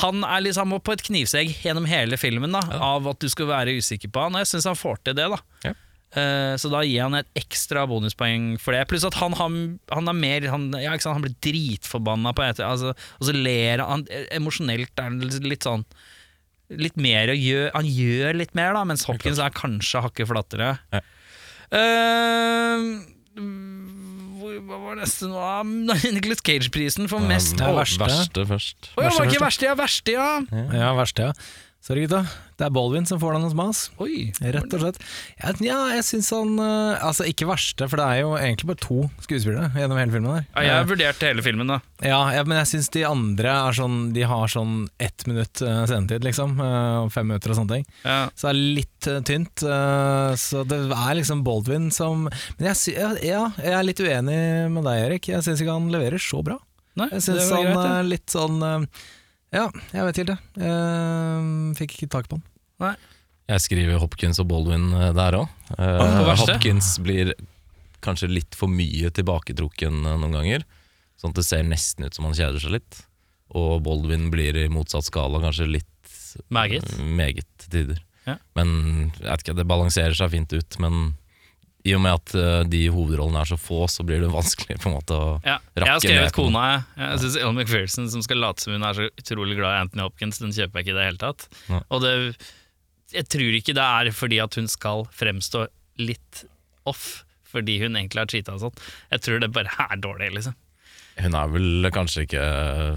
Han er liksom på et knivsegg gjennom hele filmen da av at du skal være usikker på han. Og jeg syns han får til det. da Ja. Eh, Så da gir han et ekstra bonuspoeng for det. Pluss at han, han, han er mer Han, ja, sant, han blir dritforbanna på et altså, Og så ler han Emosjonelt er han litt sånn Litt mer å gjøre Han gjør litt mer, da, mens Hopkins er kanskje hakket flattere. Ja. Uh, hva var neste nå? Ah, Nicholas Cage-prisen for mest er verste. Verste først. Å, ja, var ikke verste, ja, verste, ja. Ja, verste, ja. Sorry, gutta. Det er Baldwin som får den hos mas. Oi. Rett og slett. Ja, ja jeg syns han eh, Altså, ikke verste, for det er jo egentlig bare to skuespillere gjennom hele filmen. der Ja, jeg vurdert hele filmen, da. Ja, ja, men jeg syns de andre er sånn De har sånn ett minutt scenetid, liksom. eh, Og fem minutter og sånne ting. Ja. Så det er litt eh, tynt. eh, så det er liksom Baldwin som Men jeg, ja, ja, jeg er litt uenig med deg, Erik. Jeg syns ikke han leverer så bra. Nei, Jeg det syns han er litt sånn eh, Ja, jeg vet ikke helt, jeg. Eh, fikk ikke tak på han. Nei. Jeg skriver Hopkins og Baldwin eh, der òg. verste? Hopkins blir kanskje litt for mye tilbaketrukken eh, noen ganger. Sånn at det ser nesten ut som han kjeder seg litt. Og Baldwin blir i motsatt skala kanskje litt Meget. eh, meget til tider. Ja. Men jeg vet ikke, det balanserer seg fint ut. Men i og med at eh, de hovedrollene er så få, så blir det vanskelig på en måte å Ja. rakke Jeg har skrevet kona, jeg. Jeg syns Ellen McPherson, som skal late som hun er så utrolig glad i Anthony Hopkins, den kjøper jeg ikke i det hele tatt. Ja. Og det, jeg tror ikke det er fordi at hun skal fremstå litt off, fordi hun egentlig har cheata og sånn. Jeg tror det bare er dårlig, liksom. Hun er vel kanskje ikke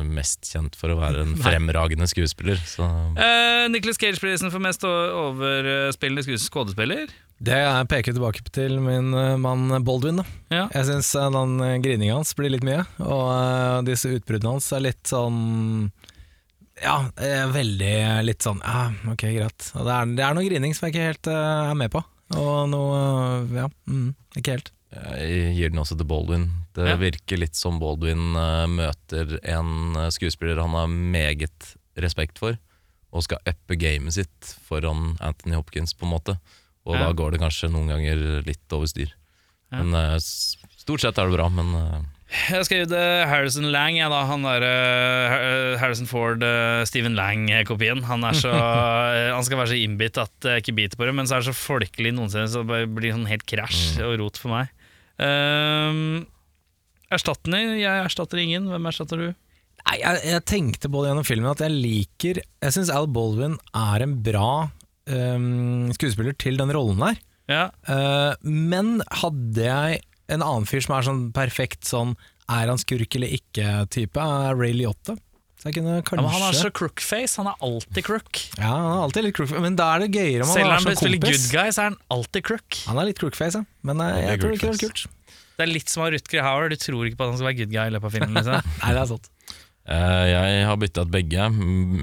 mest kjent for å være en fremragende skuespiller. Så Uh, Nicholas Cage-prisen for mest overspillende skues- skuespiller. Det jeg peker tilbake til min eh, mann Baldwin. da Ja. Jeg syns den eh, grininga hans blir litt mye, og eh, disse utbruddene hans er litt sånn Ja, eh, veldig litt sånn Ja, ok, greit. Og det er, det er noe grining som jeg ikke helt uh, er med på. Og noe eh, Ja, mm, ikke helt. jeg gir den også til Baldwin. Det Ja. virker litt som Baldwin uh, møter en eh, skuespiller han har meget respekt for, og skal uppe gamet sitt foran Anthony Hopkins, på en måte. Og Ja. da går det kanskje noen ganger litt over styr. Ja. Men uh, stort sett er det bra, men uh, Jeg skrev eh, Harrison Lang, ja, da. Han der, uh, Harrison Ford, uh, Stephen Lang-kopien. Han så Han skal være så innbitt at jeg ikke biter på det, men så er det så folkelig noensinne, så det blir sånn helt krasj og rot for meg. Um, erstattende? Jeg erstatter ingen. Hvem erstatter du? Nei, jeg, jeg tenkte på det gjennom filmen at jeg liker Jeg syns Al Baldwin er en bra ehm, skuespiller til den rollen der. Ja, Uh, men hadde jeg en annen fyr som er sånn perfekt sånn er han skurk eller ikke-type, er Ray Liotta. Så jeg kunne ja men Han er så crookface. Han er alltid crook. Ja, han er alltid litt crook, men da er det gøyere om han Selv er når han sånn spiller good guy, så er han alltid crook. Han er litt crookface, ja. Men jeg, jeg tror ikke det er kult. Det er litt som av Rutger Hauer. Du tror ikke på at han skal være good guy i løpet av filmen. Liksom. Nei, det er sant. Eh, jeg har bytta ut begge,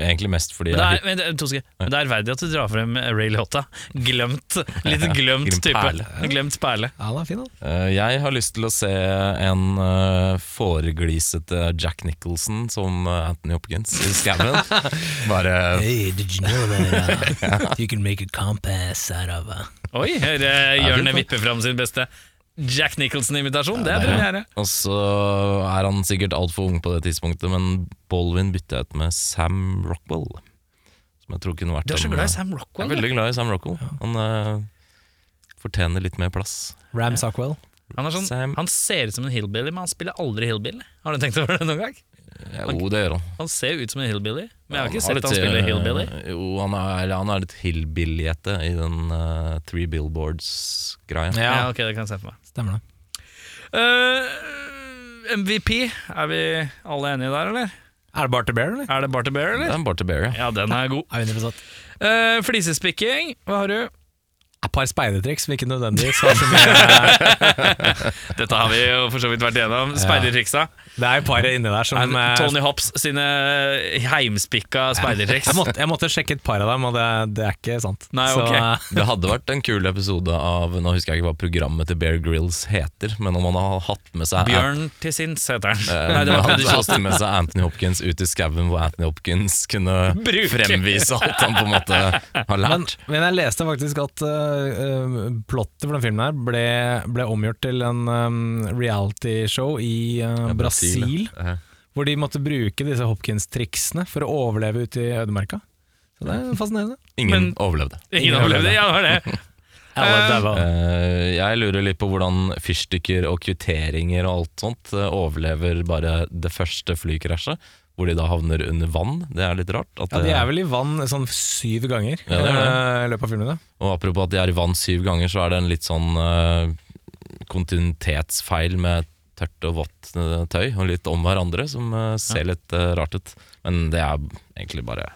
egentlig mest fordi Men det jeg er, men det- to sekunder. Men det er verdig at du drar frem Ray Liotta. Glemt. Litt glemt Glemt type. perle. Glemt perle. Ja, han er fin, da. Eh, Jeg har lyst til å se en uh, foreglisete Jack Nicholson som eh, Anthony Hopkins i Scammon. Bare Hey, did you know that uh, you can make a compass out of uh... Oi, her eh, Jørn vipper fram sin beste. Jack Nicholson-invitasjon. Det er premiere. Og så er han sikkert altfor ung på det tidspunktet, men Baldwin bytta jeg ut med Sam Rockwell. Som jeg tror kunne vært Du er så glad i Sam Rockwell? Jeg er veldig glad i Sam Rockwell. Han uh, fortjener litt mer plass. Ram Sockwell. Han, er sånn, han ser ut som en hillbilly, men han spiller aldri hillbilly. Har du tenkt over det noen gang? Jo, det gjør han. Han ser ut som en hillbilly, men jeg har ikke har sett litt, han spille eh, hillbilly. Jo, han er, han er litt hillbillyete i den uh, Three Billboards-greia. Ja, Ja, ok, det kan jeg se for meg. stemmer det. Uh, MVP, er vi alle enige der, eller? Er det Barter Bear, eller? Er det Barter Bear, eller? Det er en Barter Bear, ja. Ja, den er god. Er 100 Uh, Flisespikking, hva har du? Et par speidertriks som ikke nødvendigvis var så mye Dette har vi jo for så vidt vært igjennom. Speidertriksa. Det er et par inni der som eh, Tony Hopps sine heimspikka speidertriks. jeg, måtte, jeg måtte sjekke et par av dem, og det, det er ikke sant. Nei, Så, ok. eh, Det hadde vært en kul episode av Nå husker jeg ikke hva programmet til Bear Grylls heter, men om han har hatt med seg Bjørn til sinns, heter han. Eh, Nei, det var han hadde med seg Anthony Hopkins ut i skauen, hvor Anthony Hopkins kunne Bruk. fremvise alt han på en måte har lært. men jeg leste faktisk at uh, plottet for den filmen her ble, ble omgjort til en um, realityshow i uh, Ja, Brasil, ja. hvor de måtte bruke disse Hopkins-triksene for å overleve ute i ødemarka. Så det er fascinerende. Ingen Men- overlevde. Ingen overlevde, ja, det var det. Uh, Eh. Eh, jeg lurer litt på hvordan fyrstikker og kvitteringer og alt sånt eh, overlever bare det første flykrasjet, hvor de da havner under vann. Det er litt rart. At Ja, de er vel i vann sånn syv ganger Ja, det er det. eh, i løpet av filmene. Og apropos at de er i vann syv ganger, så er det en litt sånn uh, kontinuitetsfeil med tørt og vått eh, tøy, og litt om hverandre, som eh, ser litt eh, rart ut. Men det er egentlig bare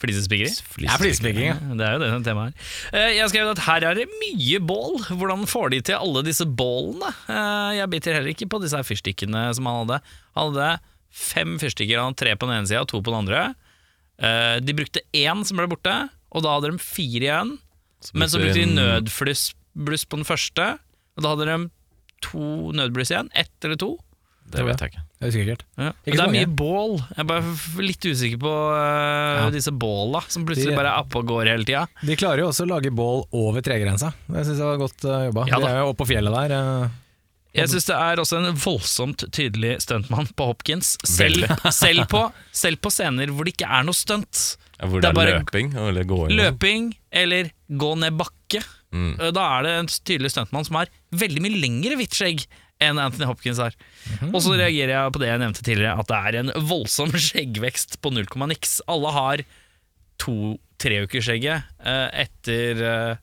Flisespikkeri. Det Ja, flisespikkeri, ja. Det er jo det som er temaet her. Eh, Jeg skrev at her er det mye bål. Hvordan får de til alle disse bålene? Eh, Jeg biter heller ikke på disse her fyrstikkene som han hadde. Han hadde fem fyrstikker, han hadde tre på den ene sida og to på den andre. Eh, De brukte én som ble borte, og da hadde de fire igjen. Men så brukte de nødfluss på den første, og da hadde de to nødbluss igjen. Ett eller to. Det vet jeg ikke. Det er, sikkert. Ja. Ikke det er mye bål. Jeg er bare litt usikker på uh, Ja. disse båla, som plutselig De- bare er oppe og går hele tida. De klarer jo også å lage bål over tregrensa. Det syns jeg var godt uh, jobba. Ja de er jo oppe på fjellet der. eh. Jeg syns det er også en voldsomt tydelig stuntmann på Hopkins. Selv, selv, på, selv på scener hvor det ikke er noe stunt. Ja, hvor Det det er er, bare løping eller gåing. Løping eller gå ned bakke. Mm. Eh, Da er det en tydelig stuntmann som har veldig mye lengre hvitt skjegg enn Anthony Hopkins har. Og så reagerer jeg på det jeg nevnte tidligere, at det er en voldsom skjeggvekst på null komma niks. Alle har to-treukersskjegget uh, etter eh,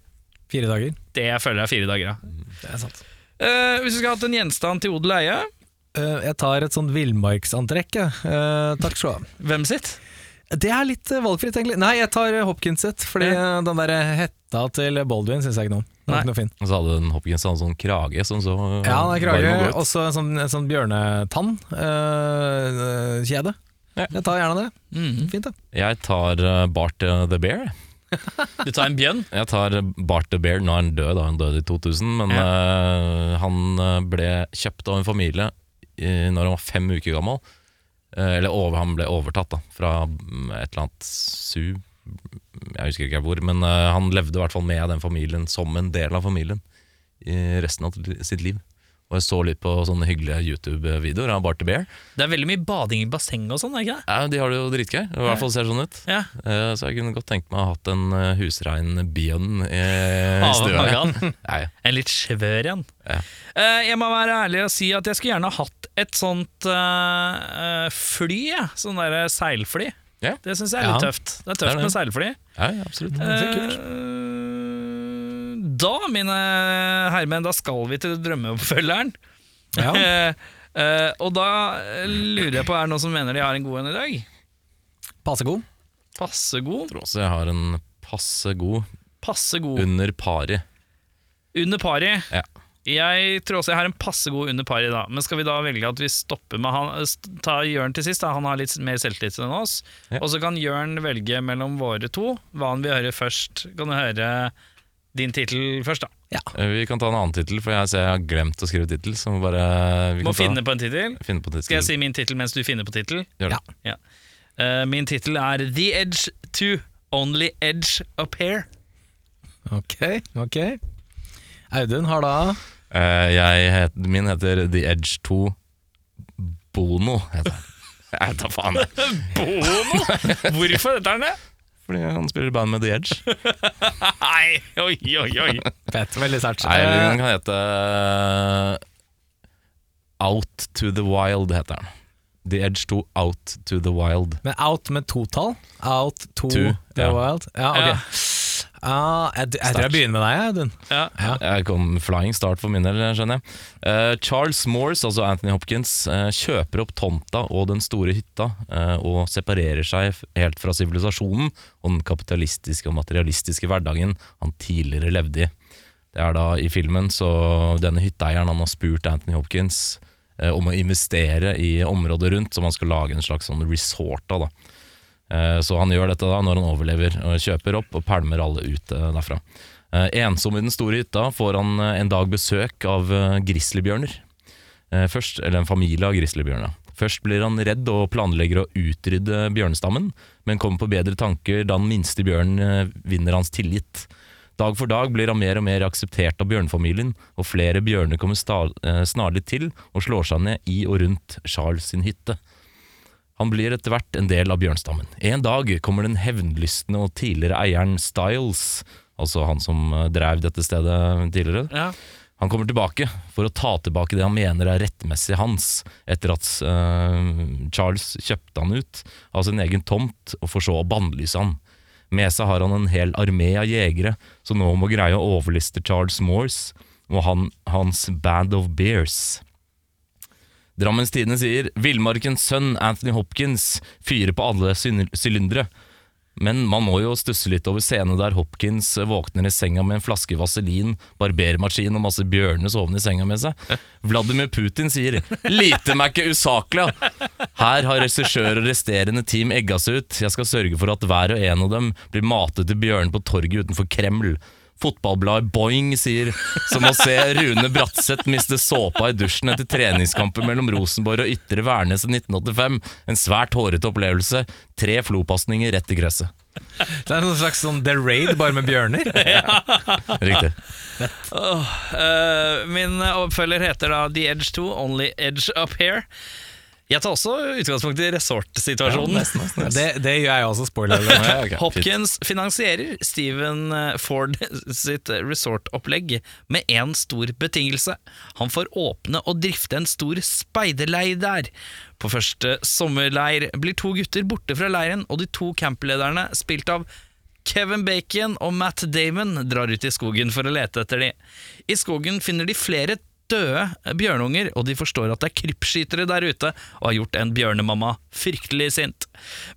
Fire dager. det jeg føler er fire dager. Ja. Det er sant. Eh, hvis du skulle hatt en gjenstand til odel og eie, uh, jeg tar et sånt villmarksantrekk, jeg. Eh, takk skal du ha. hvem sitt? Det er litt valgfritt, egentlig. Nei, jeg tar Hopkins sitt, fordi ja. den der hetta til Baldwin syns jeg ikke noe om. Nei. var ikke noe fin. Og så hadde den Hopkins en sånn krage som så Ja, den er krage. og så. En sånn, sånn bjørnetann-kjede. Ja. Jeg tar gjerne det. Mhm. Fint, det. Jeg tar Bart the Bear. Du tar en bjønn? Jeg tar Bart the Bear. Nå er han død, da. han døde i 2000, men eh, han eh, ble kjøpt av en familie eh, når han var fem uker gammel. Uh, eller over, han ble overtatt da, fra et eller annet su... Jeg husker ikke hvor, men han levde i hvert fall med den familien som en del av familien i resten av sitt liv. Og jeg så litt på sånne hyggelige YouTube-videoer av Barty Bear. Det er veldig mye bading i basseng og sånn, er ikke det? Ja, de har det jo dritgøy. I hvert fall ser sånn ut. Ja. Uh, Så jeg kunne godt tenkt meg å ha hatt en eh, husrein bjønn i stua. Ja, ja. En litt svør en. Ja. Uh, jeg må være ærlig og si at jeg skulle gjerne hatt et sånt fly, sånn der seilfly. Ja. Det syns jeg er litt tøft. Det er Det tøft er det. med seilfly. Ja, ja, absolutt. det er kult. Da, mine herremenn, da skal vi til drømmeoppfølgeren. Ja. uh, og da lurer jeg på, er det noen som mener de har en god en i dag? Passe god. Passe Jeg tror også jeg har en passe god Passe god. under pari. Under pari. Ja. Jeg tror også jeg har en passe god under pari, da. Men skal vi da velge at vi stopper med han Ta Jørn til sist, da. Han har litt mer selvtillit enn oss. Ja. Og så kan Jørn velge mellom våre to hva han vil høre først. Kan du høre din tittel først, da? Ja. Vi kan ta en annen tittel, for jeg jeg har glemt å skrive tittel. Så må bare vi Må ta- finne på en tittel. finne på tittel. Skal jeg si min tittel mens du finner på tittel? Det. Ja. Uh, min tittel er The Edge 2. Only Edge Up Here. Ok, ok. Audun har da uh, jeg het, min heter The Edge 2 Bono, heter den. Jeg vet da faen. Bono? Hvorfor heter den det? Fordi han spiller i band med The Edge. Nei, oi, oi, oi. Fett, veldig sært. Nei, Eh, den kan hete eh, Out to the Wild, heter den. The Edge 2 Out to the Wild. Men out med totall? Out to To, the ja. wild? Ja, ok. Ja. Ah, jeg, jeg tror jeg begynner med deg, jeg. Ja. Ja. Jeg kom flying start for min del, skjønner jeg. Uh, Charles Moores, altså Anthony Hopkins, uh, kjøper opp tomta og den store hytta uh, og separerer seg helt fra sivilisasjonen og den kapitalistiske og materialistiske hverdagen han tidligere levde i. Det er da i filmen, så denne hytteeieren han har spurt Anthony Hopkins om å investere i området rundt, som han skal lage en slags sånn resort av. da. Eh, Så han gjør dette da når han overlever, og kjøper opp og pælmer alle ut eh, derfra. Eh, Ensom i den store hytta får han en dag besøk av grizzlybjørner. Først, eller en familie av grizzlybjørner. Først blir han redd og planlegger å utrydde bjørnestammen, men kommer på bedre tanker da den minste bjørnen vinner hans tillit. Dag for dag blir han mer og mer akseptert av bjørnefamilien, og flere bjørner kommer snarlig til og slår seg ned i og rundt Charles sin hytte. Han blir etter hvert en del av bjørnstammen. En dag kommer den hevnlystne og tidligere eieren Styles, altså han som eh, drev dette stedet tidligere, Ja. han kommer tilbake for å ta tilbake det han mener er rettmessig hans, etter at uh, Charles kjøpte han ut av sin egen tomt og for så å bannlyse han. Med seg har han en hel armé av jegere som nå må greie å overliste Charles Moores og han, hans Band of Bears. Drammens Tidende sier Villmarkens sønn Anthony Hopkins fyrer på alle sylindere. Men man må jo stusse litt over scenen der Hopkins våkner i senga med en flaske vaselin, barbermaskin og masse bjørner sovende i senga med seg. Vladimir Putin sier 'lite meg ikke usaklig'. Her har regissør og resterende team egga seg ut. Jeg skal sørge for at hver og en av dem blir matet til bjørner på torget utenfor Kreml. Fotballbladet Boing sier som å se Rune Bratseth miste såpa i dusjen etter treningskamper mellom Rosenborg og Ytre Værnes i 1985. En svært hårete opplevelse. Tre flopasninger rett i gresset. Det er en slags sånn The Raid, bare med bjørner. Riktig. Eh, min oppfølger heter da The Edge 2, Only Edge Up Here. Jeg tar også utgangspunkt i resort-situasjonen. Det, det gjør jeg også, spoiler. okay, Hopkins fint. Finansierer Steven eh, Ford sitt resortopplegg med én stor betingelse. Han får åpne og drifte en stor speiderleir der. På første sommerleir blir to gutter borte fra leiren, og de to camplederne, spilt av Kevin Bacon og Matt Damon, drar ut i skogen for å lete etter de. I skogen finner de flere døde bjørnunger, og de forstår at det er krypskytere der ute, og har gjort en bjørnemamma fryktelig sint.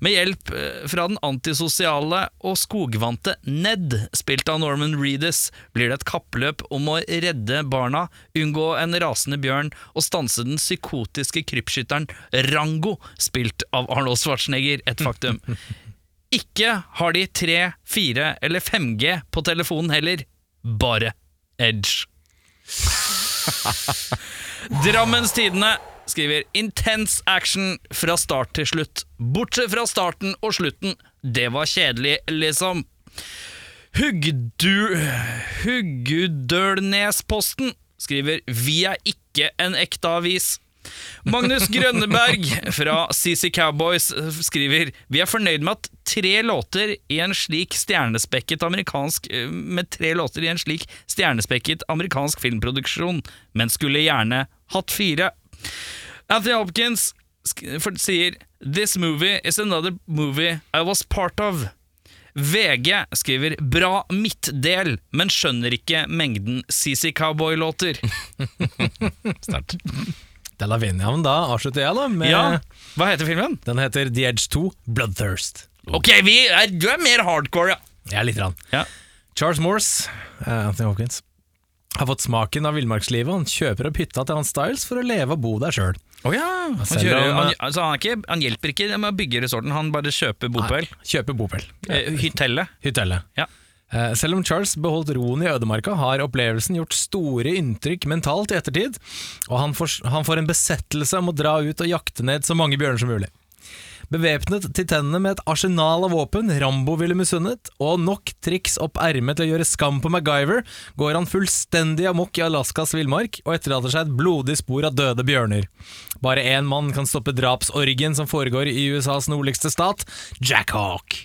Med hjelp eh, fra den antisosiale og skogvante Ned, spilt av Norman Reedus, blir det et kappløp om å redde barna, unngå en rasende bjørn og stanse den psykotiske krypskytteren Rango, spilt av Arnold Schwarzenegger, et faktum. Ikke har de 3, 4 eller 5G på telefonen heller, bare Edge. Drammens Tidende skriver Intense action fra start til slutt. Bortsett fra starten og slutten. Det var kjedelig, liksom. Huggudølnesposten skriver Vi er ikke en ekte avis. Magnus Grønneberg fra CC Cowboys skriver Vi er fornøyd med at tre låter i en slik stjernespekket amerikansk Med tre låter i en slik stjernespekket amerikansk filmproduksjon, men skulle gjerne hatt fire. Anthony Hopkins sier This movie is another movie I was part of. VG skriver 'bra midtdel', men skjønner ikke mengden CC Cowboy-låter. Sterkt. Det la vi inn. Ja, men da avslutter jeg, da. Med, Ja, hva heter filmen? Den heter The Edge 2 Bloodthirst. Ok, vi er, du er mer hardcore, ja. Ja, lite grann. Ja. Charles Morse, uh, Anthony Hopkins, har fått smaken av villmarkslivet. Han kjøper opp hytta til han Styles for å leve og bo der sjøl. Å ja. Han, kjører, han, altså han, er ikke, han hjelper ikke med å bygge resorten, han bare kjøper bopel. Kjøper bopel. Eh, hytelle. hytelle. Ja. Eh, Selv om Charles beholdt roen i ødemarka, har opplevelsen gjort store inntrykk mentalt i ettertid, og han får, han får en besettelse om å dra ut og jakte ned så mange bjørner som mulig. Bevæpnet til tennene med et arsenal av våpen Rambo ville misunnet, og nok triks opp ermet til å gjøre skam på MacGyver, går han fullstendig amok i Alaskas villmark og etterlater seg et blodig spor av døde bjørner. Bare én mann kan stoppe drapsorgien som foregår i USAs nordligste stat, Jack Hawk.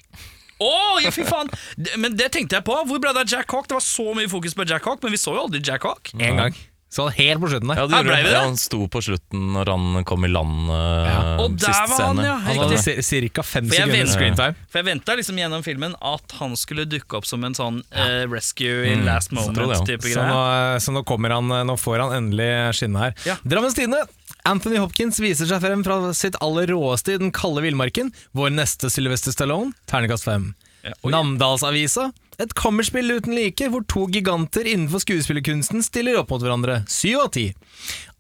Å, ja, fy faen! Men det tenkte jeg på. Hvor ble det er Jack Hawk? Det var så mye fokus på Jack Hawk, men vi så jo aldri Jack Hawk. En gang. Så helt på slutten der. Ja, det det. det. Ja, han sto på slutten når han kom i land uh, Ja. Og der var han, scene. ja. Han hadde ca. fem For sekunder screen time. For jeg venta liksom gjennom filmen at han skulle dukke opp som en sånn uh, rescue in last tror det, ja. moment-type Så greie. nå, så nå kommer han Nå får han endelig skinne her. Ja. Drammens Tidende. Anthony Hopkins viser seg frem fra sitt aller råeste i den kalde villmarken. Vår neste Sylvester Stallone, terningkast fem. Ja. Namdalsavisa. Et kammerspill uten like, hvor to giganter innenfor skuespillerkunsten stiller opp mot hverandre. Syv av ti.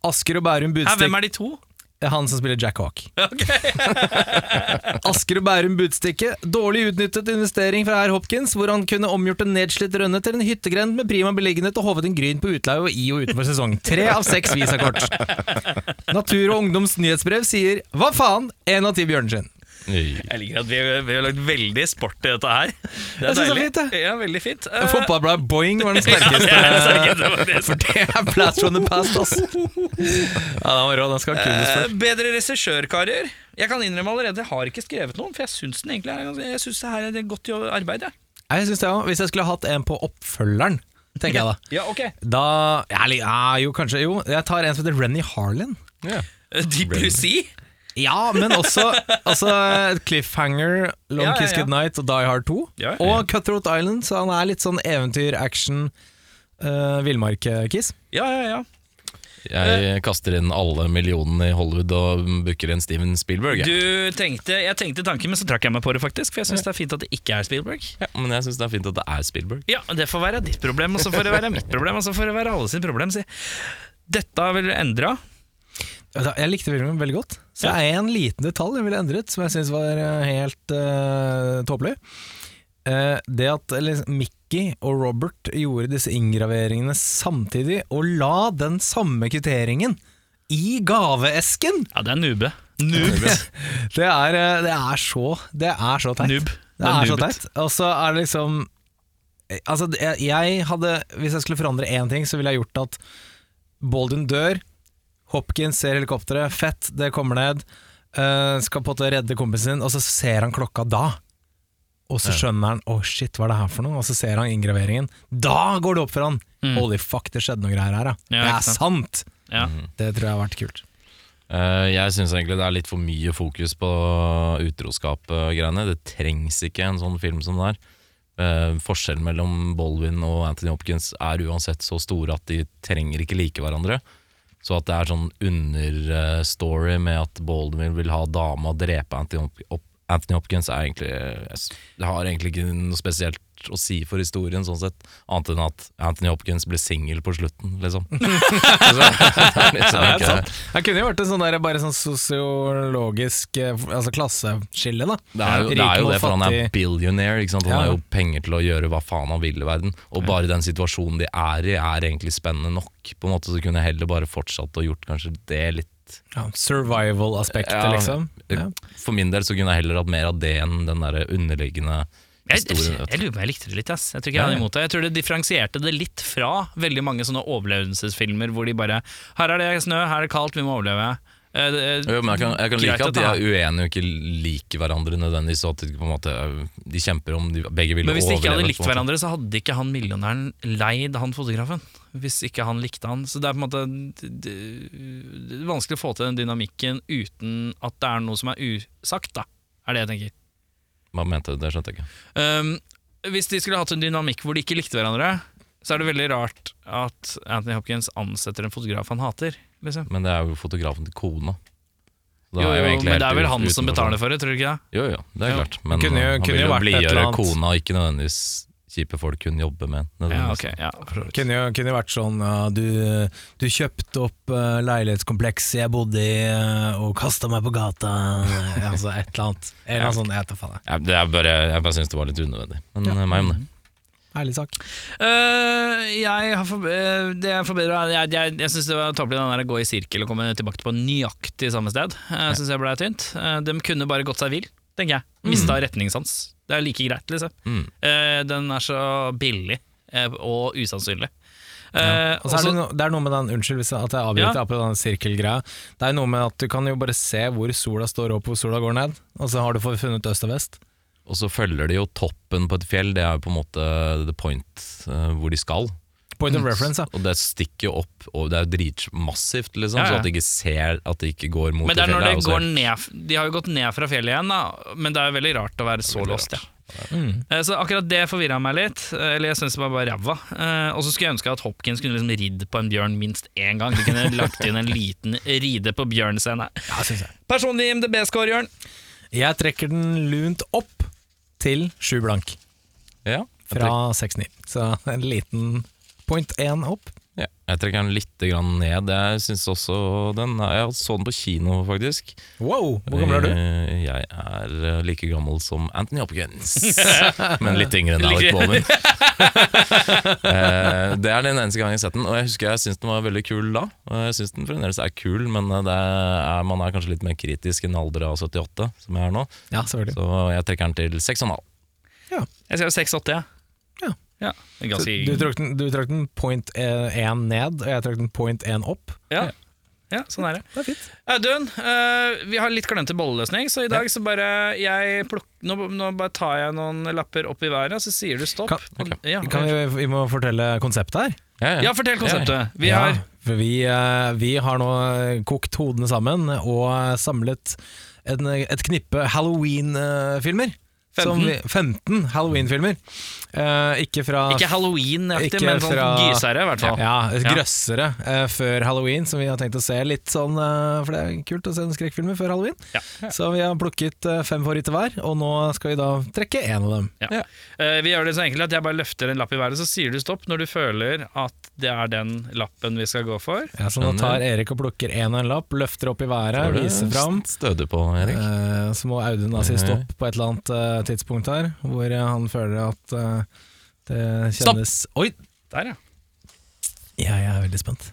Asker og Bærum budstikk... hvem er de to? Han som spiller Jack Hawk. Okay. Asker og Bærum Budstikke. Dårlig utnyttet investering fra herr Hopkins, hvor han kunne omgjort en nedslitt rønne til en hyttegrend med prima beliggenhet og hovet en gryn på utleie og i og utenfor sesong. Tre av seks visakort. Natur og Ungdoms nyhetsbrev sier 'hva faen', én av ti bjørneskinn. Jeg liker at vi, vi har lagt veldig sport i dette her. Det Jeg er det er deilig. fint, det. Ja, veldig fint. Uh, Fotballbladet Boing var den ja, det sterkeste. er det sterkeste. For det er blast from the past, ass. Ja, den var rå. Den skal ha kulest for. Eh, bedre regissørkarer. Jeg kan innrømme allerede, jeg har ikke skrevet noen, for jeg syns den egentlig er Jeg synes det her er et godt arbeid. Jeg. Jeg synes det også. Hvis jeg skulle hatt en på oppfølgeren, tenker jeg da. Ja, ok Da ja, Jo, kanskje. Jo, jeg tar en som heter Renny Harlin. Ja. Eh, Deep Blue Sea. Ja, men også, altså, Cliffhanger, Long Ja, ja, Kiss ja. Goodnight og Die Hard 2. Ja. Og Cutthroat Island, så han er litt sånn eventyr, action, uh, villmark-kiss. Ja, ja, ja. Jeg kaster inn alle millionene i Hollywood og booker inn Steven Spielberg. jeg. Du tenkte, Jeg tenkte tanken, men så trakk jeg meg på det, faktisk. For jeg syns det er fint at det ikke er Spielberg. Ja, men jeg syns det er fint at det er Spielberg. Ja, Det får være ditt problem, og så får det være mitt problem, og så får det være alle sitt problem. Si. Dette vil du endre. Jeg likte filmen veldig godt. Så det er en liten detalj jeg ville endret, som jeg syns var eh, helt uh, tåpelig. Uh, det at eller, Mickey og Robert gjorde disse inngraveringene samtidig, og la den samme kvitteringen i gaveesken! Ja, det er nube. Noob. Det er, det er så Det er så teit. Noob. Det er så noobet. teit. Og så er det liksom Altså, jeg, jeg hadde Hvis jeg skulle forandre én ting, så ville jeg gjort at Baldwin dør, Hopkins ser helikopteret, fett, det kommer ned, Uh, skal på en måte redde kompisen sin, og så ser han klokka da. Og så skjønner han 'å shit, hva er det her for noe?' Og så ser han inngraveringen. Da går det opp for han! Holy fuck, det skjedde noe greier her, ja. Mm. Ja, det er sant. sant! Ja. Det tror jeg har vært kult. Uh, jeg syns egentlig det er litt for mye fokus på utroskap-greiene. Det trengs ikke en sånn film som det er. Uh, forskjellen mellom Baldwin og Anthony Hopkins er uansett så store at de trenger ikke like hverandre. Så at det er sånn understory med at Baldwin vil ha dame og drepe Anthony, Hop Hop Anthony Hopkins, er egentlig Det har egentlig ikke noe spesielt å si for historien, sånn sett. Annet enn at Anthony Hopkins ble singel på slutten, liksom. Så, det liksom Ja, det kunne jo vært en sånn der, bare sånn sosiologisk eh, altså klasseskille, da. Det er jo det, er jo det for han er billionaire. Han Ja. har jo penger til å gjøre hva faen han vil i verden. Og bare den situasjonen de er i, er egentlig spennende nok. På en måte Så kunne jeg heller bare fortsatt og gjort kanskje det litt Ja, Survival-aspektet, Ja, liksom. Ja. For min del så kunne jeg heller hatt mer av det enn den der underliggende Jeg, jeg, lurer på om jeg likte det litt. Ass. Jeg tror ikke jeg hadde imot det Jeg tror det differensierte det litt fra veldig mange sånne overlevelsesfilmer hvor de bare Her er det snø, her er det kaldt, vi må overleve. Uh, uh, Jo, men jeg kan, jeg kan like at de er uenige og ikke liker hverandre nødvendigvis. At de, måte, de kjemper om de begge vil Men hvis de ikke hadde likt hverandre, så hadde ikke han millionæren leid han fotografen. Hvis ikke han likte han. Så det er på en måte det, det, vanskelig å få til den dynamikken uten at det er noe som er usagt, da. Er det jeg tenker. Hva mente du? Det skjønte jeg ikke. Um, hvis de skulle hatt en dynamikk hvor de ikke likte hverandre, så er det veldig rart at Anthony Hopkins ansetter en fotograf han hater. Liksom. Men det er jo fotografen til kona. Det Jo, jo, men det er vel han som betaler for det, tror du ikke det? Jo, jo, det er jo. klart. Men Kunne jo- han kunne vil jo blidgjøre kona, ikke nødvendigvis kjipe folk hun jobber med. Ja, okay, ja. Kunne jo kunne jo vært sånn ja, du, du kjøpte opp uh, leilighetskomplekset jeg bodde i uh, og kasta meg på gata. Altså et eller annet. Eller ja. sånn, jeg vet da faen. jeg. Ja, det er bare, jeg bare syns det var litt unødvendig. Men ja. meg om det. Ærlig sak. Uh, jeg har for, uh, det jeg forbedra Jeg, jeg, jeg syns det var tåpelig den der å gå i sirkel og komme tilbake på nøyaktig samme sted. Jeg synes jeg ble tynt. Uh, de kunne bare gått seg vill, tenker jeg. Mista retningssans. Det er like greit, liksom. Mm. Eh, den er så billig eh, og usannsynlig. Ja. Og så er det, no, det er noe med den, Unnskyld hvis jeg- at jeg avbryter Ja. på den sirkelgreia. Det er noe med at du kan jo bare se hvor sola står opp hvor sola går ned, og så har du funnet øst og vest. Og så følger de jo toppen på et fjell, det er jo på en måte the point eh, hvor de skal. Point of reference, ja. Og det stikker jo opp, og det er jo dritmassivt, liksom, Ja, ja. så at de ikke ser at de ikke går mot men det er når fjellet. det går ned De har jo gått ned fra fjellet igjen, da, men det er jo veldig rart å være så låst. Ja. Mm. Så akkurat det forvirra meg litt. eh, Eller jeg syns det var bare ræva. Eh, Og så skulle jeg ønske at Hopkins kunne liksom ridd på en bjørn minst én gang. De kunne lagt inn en liten ride på bjørn-scene. Ja. Personlig MDB-score, Jørn. Jeg trekker den lunt opp til sju blank, Ja, fra 6-9. Så en liten point én opp. Ja, jeg trekker den litt grann ned. Jeg syns også den Jeg så den på kino, faktisk. Wow, hvor gammel er du? Eh, Jeg er eh, like gammel som Anthony Hopkins, men litt yngre enn Alec Baldwin. Eh, det er den eneste gangen jeg har sett den, og jeg husker jeg syns den var veldig kul da. Og jeg syns den fremdeles er kul, men det er, man er kanskje litt mer kritisk enn en alder av 78, som jeg er nå. Ja. Så jeg trekker den til 6,5. Jeg sier 6,80, jeg. Ja. ja. Er Ganske du trakk den, du trakk den point én ned, og jeg trakk den point én opp. ja. ja, sånn er det. Det er fint. Audun, uh, vi har litt glemt til bolleløsning, så i dag så bare jeg pluk, nå, nå bare tar jeg noen lapper opp i været, så sier du stopp. Kan- okay. ja, Kan vi, vi må fortelle konseptet her. Ja, ja, fortell konseptet. Vi ja, har vi, eh, vi har nå kokt hodene sammen og samlet en, et knippe Halloween-filmer. 15? Vi, 15 Halloween-filmer. Uh, ikke fra ikke halloween-aktig, men sånn gysere, i hvert fall. Ja, Ja. grøssere uh, før halloween, som vi har tenkt å se litt sånn uh, For det er kult å se en skrekkfilmer før halloween. Ja. Så vi har plukket fem favoritter hver, og nå skal vi da trekke én av dem. Ja. Eh, vi gjør det så enkelt at jeg bare løfter en lapp i været, så sier du stopp når du føler at det er den lappen vi skal gå for. Ja, så nå tar Erik og plukker én og en lapp, løfter opp i været, viser fram. Stødig på, Erik. Eh, Så må Audun da si stopp på et eller annet tidspunkt her, hvor han føler at uh, det kjennes Stopp! Oi! Der, ja. Jeg er veldig spent.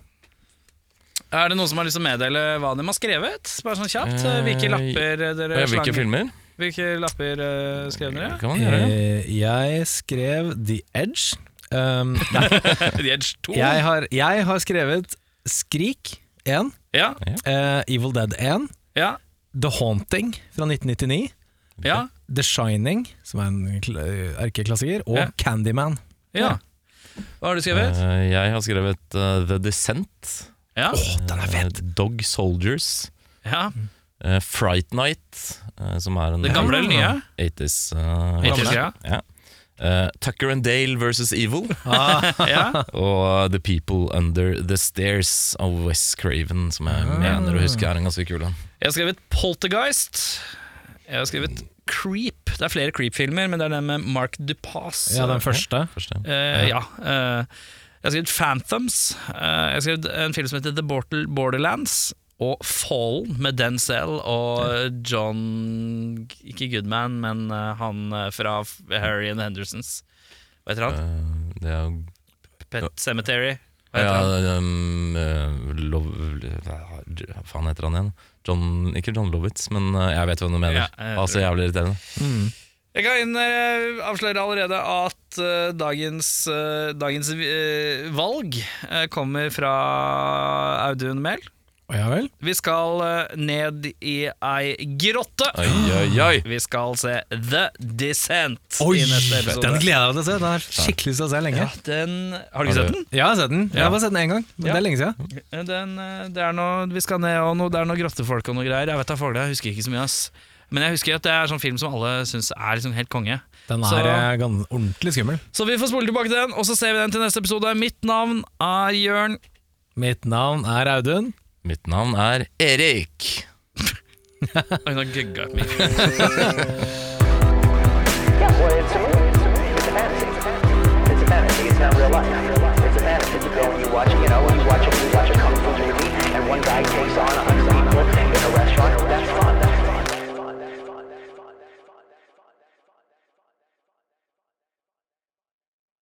Er det noen som har lyst til å meddele hva de har skrevet? Bare sånn kjapt. eh, Hvilke Eh, lapper dere Ja, Hvilke filmer? Hvilke lapper uh, skrev dere? Kan man gjøre? ja. Jeg skrev The Edge. Um, The Edge 2? jeg, har, jeg har skrevet Skrik 1, Ja, Uh, Evil Dead 1, ja, The Haunting fra 1999, ja. The Shining, som er en erkeklassiker, og Ja. Candyman. ja. Hva har du skrevet? Uh, jeg har skrevet uh, The Descent. Ja, den er fedt. Uh, Dog Soldiers. ja. eh, Fright Night, eh, som er en Det gamle eller nye? 80s. 80's ja. ja. Uh, Tucker and Dale versus Evil. ja. og The People Under The Stairs av Wes Craven, som jeg mener å huske er en ganske kul en. Jeg har skrevet Poltergeist. Jeg har skrevet Creep. Det er flere Creep-filmer, men det er den med Mark Dupas. Ja, den første. Første. Uh, ja. Uh, jeg har skrevet Phantoms. Uh, jeg har skrevet en film som heter The Border- Borderlands. Og Fallen med Denzel og John Ikke Goodman, men han fra Harry and the Hendersons. Hva heter han? Eh, det er Pet Cemetery. Ja, um, eh, Lov... Hva faen heter han igjen? John, ikke John Lovitz, men eh, jeg vet hva du mener. Ja, jeg Ja, jævlig irriterende. Mm. Jeg kan eh, avsløre allerede at uh, dagens, uh, dagens uh, valg kommer fra Audun Mehl. Ja vel? Vi skal eh, ned i ei grotte. Oi, oi, oi! Vi skal se The Descent Oi, i neste episode. den gleder jeg meg til å se. Den har skikkelig lyst til å se lenge. ja, den, Har du ikke sett den? Ja, jeg har sett den. Jeg har bare sett den én gang, men Ja. det er lenge siden. Eh, den eh, det er noe, vi skal ned og noe, det er noe grottefolk og noe greier. Jeg vet da folk, jeg husker ikke så mye. ass Men jeg husker at det er sånn film som alle syns er liksom helt konge. Den er så, ordentlig skummel. Så vi får spole tilbake til den, og så ser vi den til neste episode. Mitt navn er Jørn. Mitt navn er Audun. Mitt navn er Erik. Oi, nå gegga jeg på